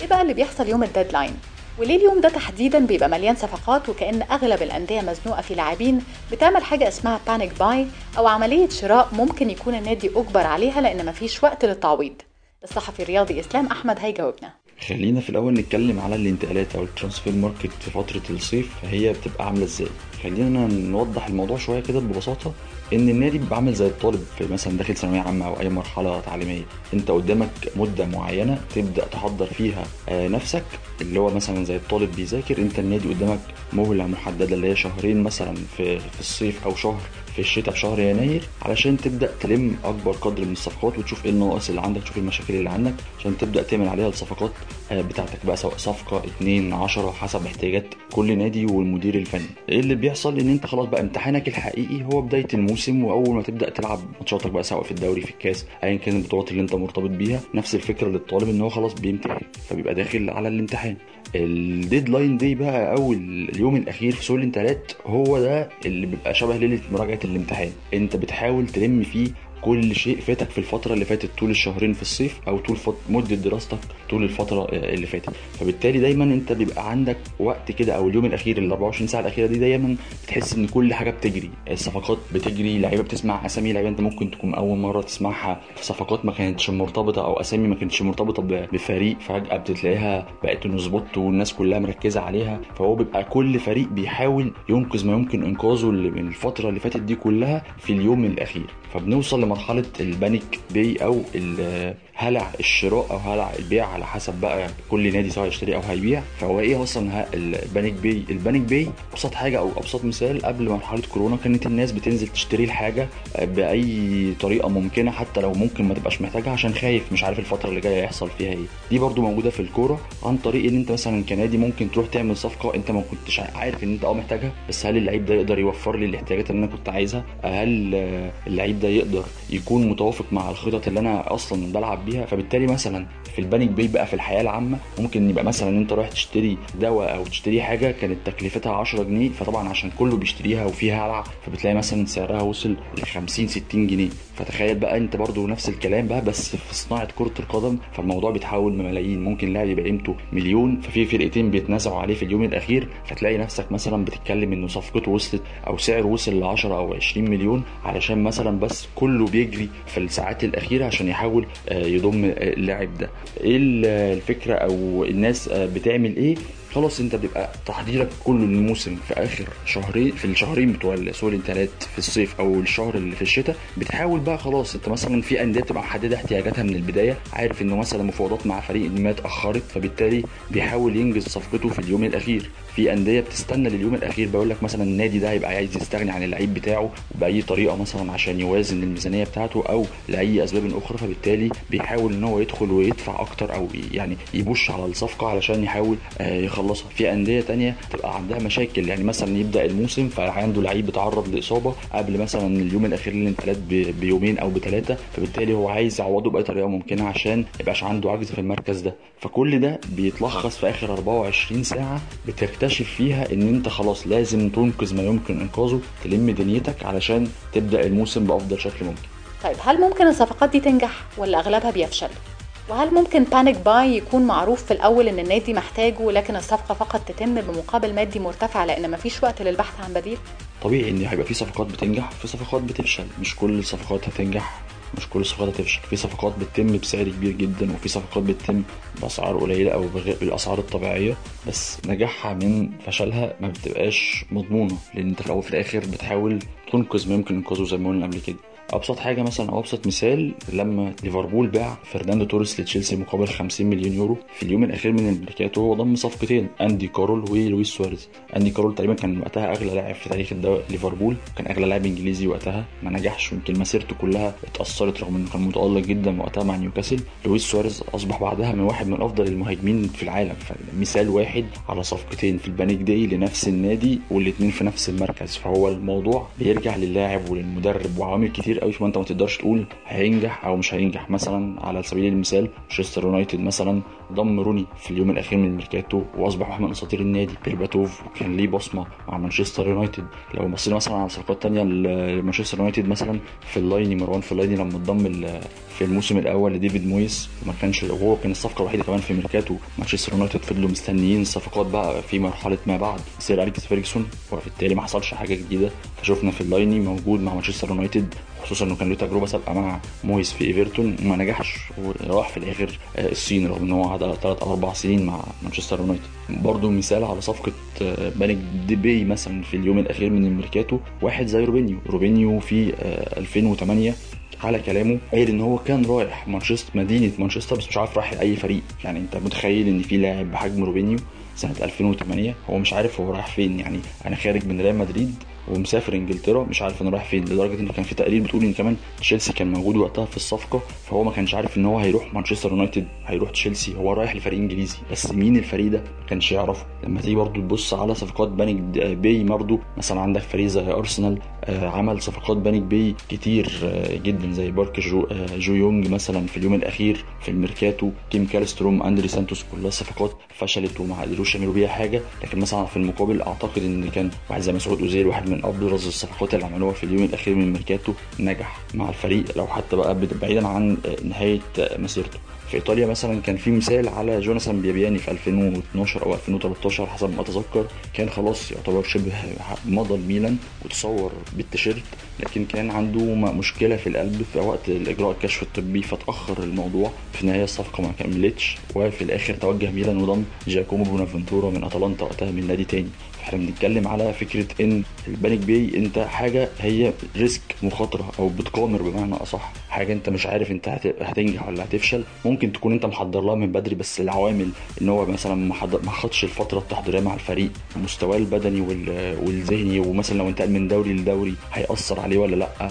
إيه بقى اللي بيحصل يوم ال deadline؟ وليه اليوم ده تحديدا بيبقى مليان صفقات وكأن أغلب الأندية مزنوقة في لاعبين بتعمل حاجة اسمها panic buy أو عملية شراء ممكن يكون النادي أجبر عليها لأن مفيش وقت للتعويض. الصحفي الرياضي إسلام أحمد هيجاوبنا. خلينا في الأول نتكلم على الانتقالات أو ال transfer market في فترة الصيف فهي بتبقى عاملة إزاي؟ خلينا نوضح الموضوع شوية كده ببساطة إن النادي بيبقى عامل زي الطالب في مثلا داخل ثانوية عامة أو أي مرحلة تعليمية. أنت قدامك مدة معينة تبدأ تحضر فيها آه، نفسك اللي هو مثلا زي الطالب بيذاكر أنت النادي قدامك مهلة محددة اللي هي شهرين مثلا في في الصيف أو شهر. في الشتاء في شهر يناير علشان تبدأ تلم أكبر قدر من الصفقات وتشوف إيه النواقص اللي عندك تشوف المشاكل اللي عندك عشان تبدأ تعمل عليها الصفقات آه، بتاعتك بقى سواء صفقة اتنين عشرة حسب احتياجات كل نادي والمدير الفني. إيه اللي بيحصل؟ إن أنت خلاص بقى امتحانك الحقيقي هو بداية الموسم وأول ما تبدأ تلعب ماتشاتك بقى سواء في الدوري في الكاس ايا كان البطولات اللي أنت مرتبط بيها نفس الفكرة للطالب إن هو خلاص بيمتحن فبيبقى داخل على الامتحان. ال deadline day بقى أو اليوم الأخير في سوق الانتقالات هو ده اللي بيبقى شبه ليلة مراجعة الامتحان. أنت بتحاول تلم فيه كل شيء فاتك في الفترة اللي فاتت طول الشهرين في الصيف أو طول فت... مدة دراستك طول الفترة آه، اللي فاتت. فبالتالي دايما أنت بيبقى عندك وقت كده أو اليوم الأخير ال 24 ساعة الأخيرة دي دايما بتحس إن كل حاجة بتجري. الصفقات بتجري لعيبة بتسمع أسامي لعيبة أنت ممكن تكون أول مرة تسمعها. صفقات ما كانتش مرتبطة أو أسامي ما كانتش مرتبطة ب- بفريق فجأة بتلاقيها بقت spot والناس كلها مركزة عليها. فهو بيبقى كل فريق بيحاول ينقذ ما يمكن إنقاذه اللي من الفترة اللي فاتت دي كلها في اليوم الأخير. فبنوصل لمرحلة ال panic buy ال- هلع الشراء أو هلع البيع على حسب بقى كل نادي سواء هيشتري أو هيبيع. فهو إيه أصلا ال panic buy ال panic buy أبسط حاجة أو أبسط مثال قبل مرحلة كورونا كانت الناس بتنزل تشتري الحاجة بأي طريقة ممكنة حتى لو ممكن ما تبقاش محتاجها عشان خايف مش عارف الفترة اللي جاية هيحصل فيها إيه. دي برضو موجودة في الكورة عن طريق إن أنت مثلا كنادي ممكن تروح تعمل صفقة أنت ما كنتش عارف إن أنت آه محتاجها بس هل اللعيب ده يقدر يوفر لي الاحتياجات اللي أنا كنت عايزها؟ هل آه، اللعيب ده يقدر يكون متوافق مع الخطط اللي أنا أصلا بلعب بيها فبالتالي مثلا في ال panic buy بقى في الحياة العامة ممكن يبقى مثلا أنت رايح تشتري دواء أو تشتري حاجة كانت تكلفتها 10 جنيه فطبعا عشان كله بيشتريها وفيها هلع فبتلاقي مثلا سعرها وصل ل 50 60 جنيه. فتخيل بقى أنت برضو نفس الكلام بقى بس في صناعة كرة القدم فالموضوع بيتحول بملايين ممكن لاعب يبقى قيمته مليون ففي فرقتين بيتنازعوا عليه في اليوم الأخير فتلاقي نفسك مثلا بتتكلم إنه صفقته وصلت أو سعره وصل ل 10 أو 20 مليون علشان مثلا بس كله بيجري في الساعات الأخيرة عشان يحاول آه، يضم اللاعب ده. إيه ال- الفكرة أو الناس بتعمل إيه؟ خلاص أنت بيبقى تحضيرك كله للموسم في آخر شهرين في الشهرين بتوع سوري الانتقالات في الصيف أو الشهر اللي في الشتاء بتحاول بقى خلاص أنت مثلا في أندية بتبقى محدده احتياجاتها من البداية عارف انه مثلا مفاوضات مع فريق ما اتأخرت فبالتالي بيحاول ينجز صفقته في اليوم الأخير. في أندية بتستنى لليوم الأخير. بقول لك مثلا النادي ده هيبقى عايز يستغني عن اللعيب بتاعه بأي طريقة مثلا عشان يوازن الميزانية بتاعته أو لأي أسباب أخرى. فبالتالي بيحاول إن هو يدخل ويدفع أكتر أو يعني يبوش على الصفقة علشان يحاول آه، يخلصها. في أندية تانية تبقى عندها مشاكل. يعني مثلا يبدأ الموسم فعنده لعيب اتعرض لإصابة قبل مثلا اليوم الأخير للانتقالات بيومين أو بثلاثه فبالتالي هو عايز يعوضه بأي طريقة ممكنة عشان يبقاش عنده عجز في المركز ده. فكل ده بيتلخص في آخر 24 ساعة بتكتشف فيها إن أنت خلاص لازم تنقذ ما يمكن إنقاذه تلم دنيتك علشان تبدأ الموسم بأفضل شكل ممكن طيب هل ممكن الصفقات دي تنجح ولا أغلبها بيفشل؟ وهل ممكن panic buy يكون معروف في الأول إن النادي محتاجه لكن الصفقة فقط تتم بمقابل مادي مرتفع لأن مفيش وقت للبحث عن بديل؟ طبيعي إن هيبقى في صفقات بتنجح في صفقات بتفشل مش كل الصفقات هتنجح مش كل الصفقات هتفشل. في صفقات بتتم بسعر كبير جدا وفي صفقات بتتم بأسعار قليلة أو بالأسعار الطبيعية. بس نجاحها من فشلها ما بتبقاش مضمونة لأن أنت في وفي الآخر بتحاول تنقذ ما يمكن إنقاذه زي ما قلنا قبل كده. أبسط حاجة مثلا أو أبسط مثال لما ليفربول باع فرناندو توريس لتشيلسي مقابل 50 مليون يورو في اليوم الأخير من الميركاتو هو ضم صفقتين أندي كارول ولويس سواريز. أندي كارول تقريبا كان وقتها أغلى لاعب في تاريخ ليفربول كان أغلى لاعب إنجليزي وقتها ما نجحش يمكن مسيرته كلها اتأثرت رغم إنه كان متألق جدا وقتها مع نيوكاسل. لويس سواريز أصبح بعدها من واحد من أفضل المهاجمين في العالم فمثال واحد على صفقتين في ال panic day لنفس النادي والاثنين في نفس المركز. فهو الموضوع بيرجع للاعب وللمدرب وعوامل كتير قوي فانت ما تقدرش تقول هينجح أو مش هينجح. مثلا على سبيل المثال مانشستر يونايتد مثلا ضم روني في اليوم الأخير من الميركاتو وأصبح واحد من أساطير النادي. بيرباتوف وكان ليه بصمة مع مانشستر يونايتد. لو بصينا مثلا على صفقات تانية لمانشستر يونايتد مثلا فيلايني مروان فيلايني لما اتضم في الموسم الأول لديفيد مويس ما كانش وهو كان الصفقة الوحيدة كمان في ميركاتو مانشستر يونايتد فضلوا مستنيين الصفقات بقى في مرحلة ما بعد. سير أليكس فيرجسون وبالتالي ما حصلش حاجة جديدة. فشفنا فيلايني موجود مع مانشستر يونايتد. خصوصا إنه كان له تجربة سابقة مع مويس في إيفرتون وما نجحش وراح في الآخر آه، الصين رغم إن هو قعد ثلاث أو أربع سنين مع مانشستر يونايتد. برضه مثال على صفقة آه، panic buy مثلا في اليوم الأخير من الميركاتو واحد زي روبينيو. روبينيو في آه، 2008 على كلامه قال إن هو كان رايح مانشستر مدينة مانشستر بس مش عارف رايح لأي فريق. يعني أنت متخيل إن في لاعب بحجم روبينيو سنة 2008 هو مش عارف هو رايح فين. يعني أنا خارج من ريال مدريد ومسافر انجلترا مش عارف أنا رايح فين لدرجة إن كان في تقرير بتقول إن كمان تشيلسي كان موجود وقتها في الصفقة فهو ما كانش عارف إن هو هيروح مانشستر يونايتد هيروح تشيلسي هو رايح لفريق انجليزي بس مين الفريق ده؟ ما كانش يعرفه. لما تيجي برضو تبص على صفقات panic buy برضو مثلا عندك فريق زي أرسنال عمل صفقات panic buy كتير آه، جدا زي بارك جو, آه، تشو يونج مثلا في اليوم الأخير في الميركاتو. كيم كالستروم أندريه سانتوس كلها صفقات فشلت وما قدروش يعملوا بيها حاجة. لكن مثلا في المقابل أعتقد إن كان واحد زي مسعود أوزيل واحد من ابرز الصفقات اللي عملوها في اليوم الأخير من الميركاتو نجح مع الفريق لو حتى بقى بعيدا عن آه، نهاية آه، مسيرته. في إيطاليا مثلا كان في مثال على جوناثان بيابياني في 2012 أو 2013 حسب ما أتذكر كان خلاص يعتبر شبه مضى الميلان وتصور بالتيشيرت لكن كان عنده مشكلة في القلب في وقت الإجراء الكشف الطبي فتأخر الموضوع. في النهاية الصفقة ما كملتش وفي الآخر توجه ميلان وضم جاكومو بونافنتورا من أتلانتا وقتها من نادي تاني. إحنا بنتكلم على فكرة إن ال panic buy أنت حاجة هي risk مخاطرة أو بتقامر بمعنى أصح. حاجة أنت مش عارف أنت هت- هتنجح ولا هتفشل. ممكن تكون أنت محضر لها من بدري بس العوامل إن هو مثلا ما خدش الفترة التحضيرية مع الفريق. مستواه البدني وال- والذهني ومثلا لو انتقل من دوري لدوري هيأثر عليه ولا لأ؟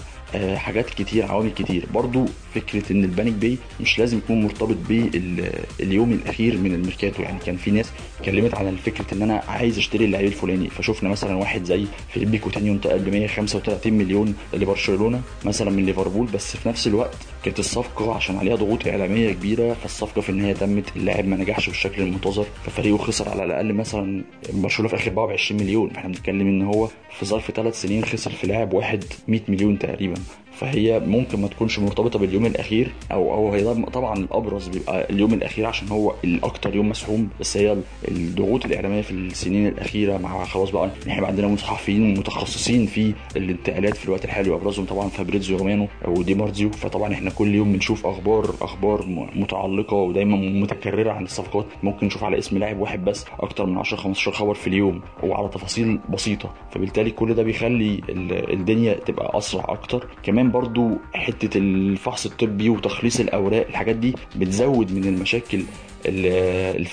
حاجات كتير عوامل كتير. برضو فكرة إن ال panic buy مش لازم يكون مرتبط باليوم الأخير من الميركاتو. يعني كان في ناس اتكلمت عن فكره إن أنا عايز أشتري اللعيب الفلاني. فشفنا مثلا واحد زي فيليبي كوتينيو انتقل ب 135 مليون لبرشلونة مثلا من ليفربول بس في نفس الوقت كانت الصفقة عشان عليها ضغوط إعلامية كبيرة فالصفقة في النهاية تمت. اللاعب ما نجحش بالشكل المنتظر ففريقه خسر على الأقل مثلا برشلونة في آخر باعه ب 20 مليون. إحنا بنتكلم إن هو في ظرف ثلاث سنين خسر في لاعب واحد 100 مليون تقريبا. فهي ممكن ما تكونش مرتبطة باليوم الأخير أو أو هي طبعا الأبرز بيبقى اليوم الأخير عشان هو الأكتر يوم مزحوم بس هي الضغوط الإعلامية في السنين الأخيرة مع خلاص بقى إحنا بقى عندنا صحفيين متخصصين في الانتقالات في الوقت الحالي وأبرزهم طبعا فابريزيو رومانو ودي مارزيو فطبعا إحنا كل يوم بنشوف أخبار أخبار متعلقة ودايما متكررة عن الصفقات ممكن نشوف على اسم لاعب واحد بس أكتر من 10 15 خبر في اليوم وعلى تفاصيل بسيطة فبالتالي كل ده بيخلي ال- الدنيا تبقى أسرع أكتر. كمان برضو حتة الفحص الطبي وتخليص الأوراق الحاجات دي بتزود من المشاكل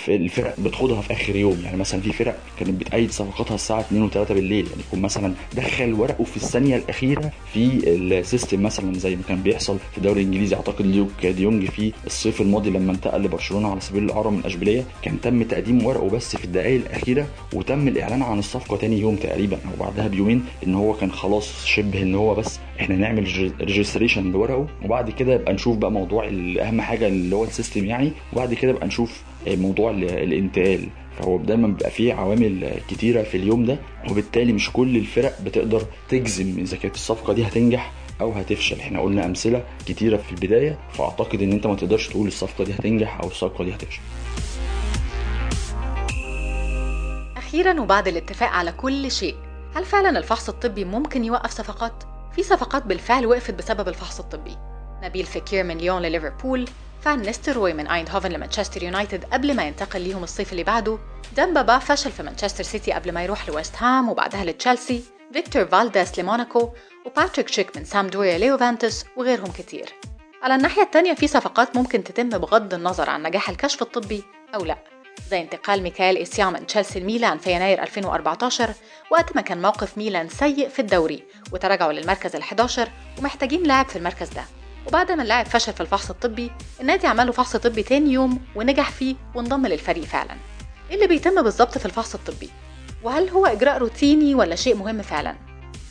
الفرق بتخوضها في آخر يوم. يعني مثلا في فرق كانت بتقيد صفقاتها الساعة 2 و3 بالليل. يعني يكون مثلا دخل ورقه في الثانية الأخيرة في ال system مثلا زي ما كان بيحصل في الدوري الإنجليزي. أعتقد ليوك ديونج في الصيف الماضي لما انتقل لبرشلونة على سبيل الإعارة من أشبيلية كان تم تقديم ورقه بس في الدقائق الأخيرة وتم الإعلان عن الصفقة تاني يوم تقريبا. أو بعدها بيومين إن هو كان خلاص شبه إن هو بس إحنا نعمل registration لورقه وبعد كده يبقى نشوف بقى موضوع أهم حاجة اللي هو ال system يعني. وبعد كده يبقى نشوف موضوع ال- الانتقال فهو دايما بيبقى فيه عوامل كتيرة في اليوم ده وبالتالي مش كل الفرق بتقدر تجزم اذا كانت الصفقة دي هتنجح أو هتفشل. إحنا قلنا أمثلة كتيرة في البداية فأعتقد إن أنت ما تقدرش تقول الصفقة دي هتنجح أو الصفقة دي هتفشل. أخيرا وبعد الاتفاق على كل شيء هل فعلا الفحص الطبي ممكن يوقف صفقات؟ في صفقات بالفعل وقفت بسبب الفحص الطبي. نبيل فكير من ليون لليفربول فان نيستروي من ايندهوفن لمانشستر يونايتد قبل ما ينتقل ليهم الصيف اللي بعده. ديمبا با فشل في مانشستر سيتي قبل ما يروح لويست هام وبعدها لتشيلسي. فيكتور فالديس لموناكو وباتريك شيك من سامدوريا ليوفانتوس وغيرهم كتير. على الناحية التانية في صفقات ممكن تتم بغض النظر عن نجاح الكشف الطبي أو لا. زي انتقال ميكائيل إيسيام من تشيلسي لميلان في يناير 2014 وقت ما كان موقف ميلان سيء في الدوري وتراجعوا للمركز ال11 ومحتاجين لاعب في المركز ده. وبعد ما اللاعب فشل في الفحص الطبي النادي عمل له فحص طبي تاني يوم ونجح فيه وانضم للفريق فعلا. إيه اللي بيتم بالظبط في الفحص الطبي؟ وهل هو إجراء روتيني ولا شيء مهم فعلا؟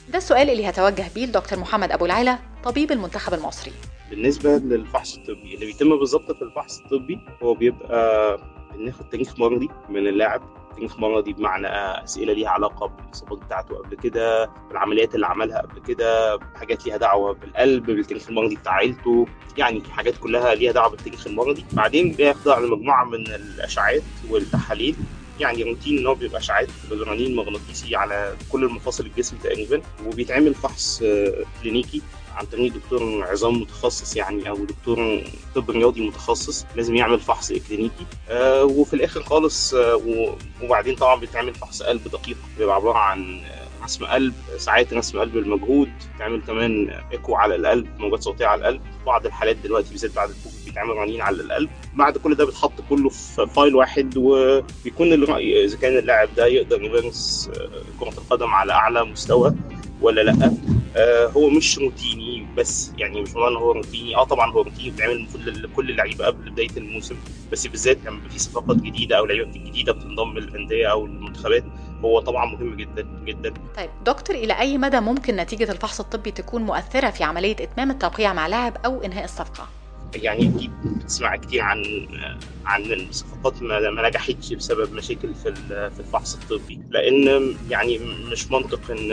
ده السؤال اللي هتوجه بيه لدكتور محمد أبو العلا طبيب المنتخب المصري. بالنسبة للفحص الطبي اللي بيتم بالظبط في الفحص الطبي هو بيبقى بناخد تاريخ مرضي من اللاعب تاريخ مرضي بمعنى أسئلة ليها علاقة بالإصابات بتاعته قبل كده بالعمليات اللي عملها قبل كده حاجات ليها دعوة بالقلب بالتاريخ المرضي بتاع عيلته. يعني حاجات كلها ليها دعوة بالتاريخ المرضي. بعدين بيخضع لمجموعة من الأشعات والتحاليل. يعني روتين إن هو بيبقى أشعاعات بالرنين مغناطيسي على كل المفاصل الجسم تقريبا. وبيتعمل فحص آه، كلينيكي. عن طريق دكتور عظام متخصص يعني أو دكتور طب رياضي متخصص لازم يعمل فحص كلينيكي آه وفي الآخر خالص آه وبعدين طبعا بيتعمل فحص قلب دقيق بيبقى عبارة عن آه، رسم قلب ساعات رسم قلب المجهود بيتعمل كمان إيكو على القلب موجات صوتية على القلب. بعض الحالات دلوقتي بالذات بعد الكوفيد بيتعمل رنين على القلب. بعد كل ده بيتحط كله في file واحد وبيكون الرأي إذا كان اللاعب ده يقدر يمارس آه، كرة القدم على أعلى مستوى. ولا لا. آه هو مش روتيني بس يعني مش إن هو روتيني. آه طبعا هو روتيني بيتعمل المفروض لكل اللعيبة قبل بداية الموسم بس بالذات لما بيبقى في صفقات جديدة أو لعيبة جديدة بتنضم للأندية أو المنتخبات هو طبعا مهم جدا جدا. طيب دكتور إلى أي مدى ممكن نتيجة الفحص الطبي تكون مؤثرة في عملية إتمام التوقيع مع لاعب أو إنهاء الصفقة؟ يعني أكيد بتسمع كتير عن عن الصفقات ما ما نجحتش بسبب مشاكل في في الفحص الطبي. لأن يعني مش منطق إن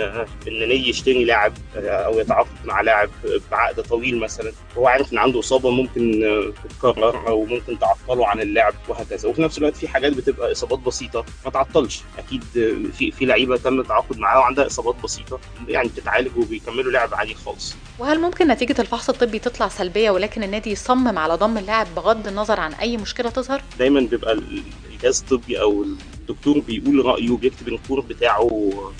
إن نادي يشتري لاعب أو يتعاقد مع لاعب بعقد طويل مثلا. هو عارف إن عنده إصابة ممكن تتكرر أو ممكن تعطله عن اللعب وهكذا. وفي نفس الوقت في حاجات بتبقى إصابات بسيطة ما تعطلش. أكيد في في لعيبة تم التعاقد معاها وعندها إصابات بسيطة يعني بتتعالج وبيكملوا لعب عادي خالص. وهل ممكن نتيجة الفحص الطبي تطلع سلبية ولكن النادي يصمم على ضم اللاعب بغض النظر عن أي مشكلة تظهر؟ دايما بيبقى ال- الجهاز الطبي أو الدكتور بيقول رأيه بيكتب ال report بتاعه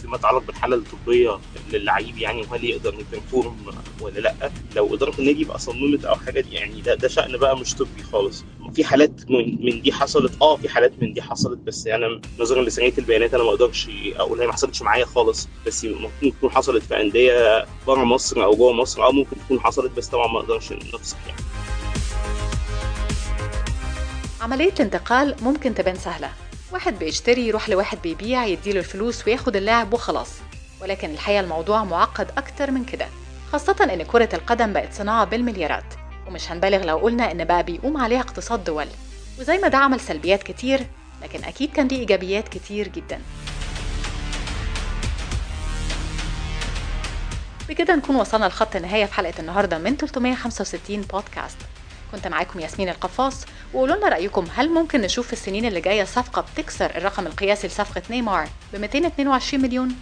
فيما يتعلق بالحالة الطبية للعيب يعني وهل يقدر ي perform ولا لأ. لو إدارة النادي بقى صممت أو حاجة دي يعني ده ده شأن بقى مش طبي خالص. في حالات من, دي حصلت آه في حالات من دي حصلت بس أنا نظرا لسريه البيانات أنا ما أقدرش أقول هي ما حصلتش معايا خالص. بس ممكن تكون حصلت في أندية بره مصر أو جوه مصر آه ممكن تكون حصلت بس طبعا ما أقدرش نفصح يعني. عملية الانتقال ممكن تبان سهلة. واحد بيشتري يروح لواحد بيبيع يديله الفلوس وياخد اللاعب وخلاص. ولكن الحقيقة الموضوع معقد أكتر من كده خاصة إن كرة القدم بقت صناعة بالمليارات. ومش هنبالغ لو قلنا إن بقى بيقوم عليها اقتصاد دول. وزي ما ده عمل سلبيات كتير لكن أكيد كان ليه إيجابيات كتير جدا. بكده نكون وصلنا لخط النهاية في حلقة النهاردة من 365 بودكاست كنت معاكم ياسمين القفاص وقولوا لنا رأيكم هل ممكن نشوف في السنين اللي جاية صفقة بتكسر الرقم القياسي لصفقة نيمار ب 222 مليون؟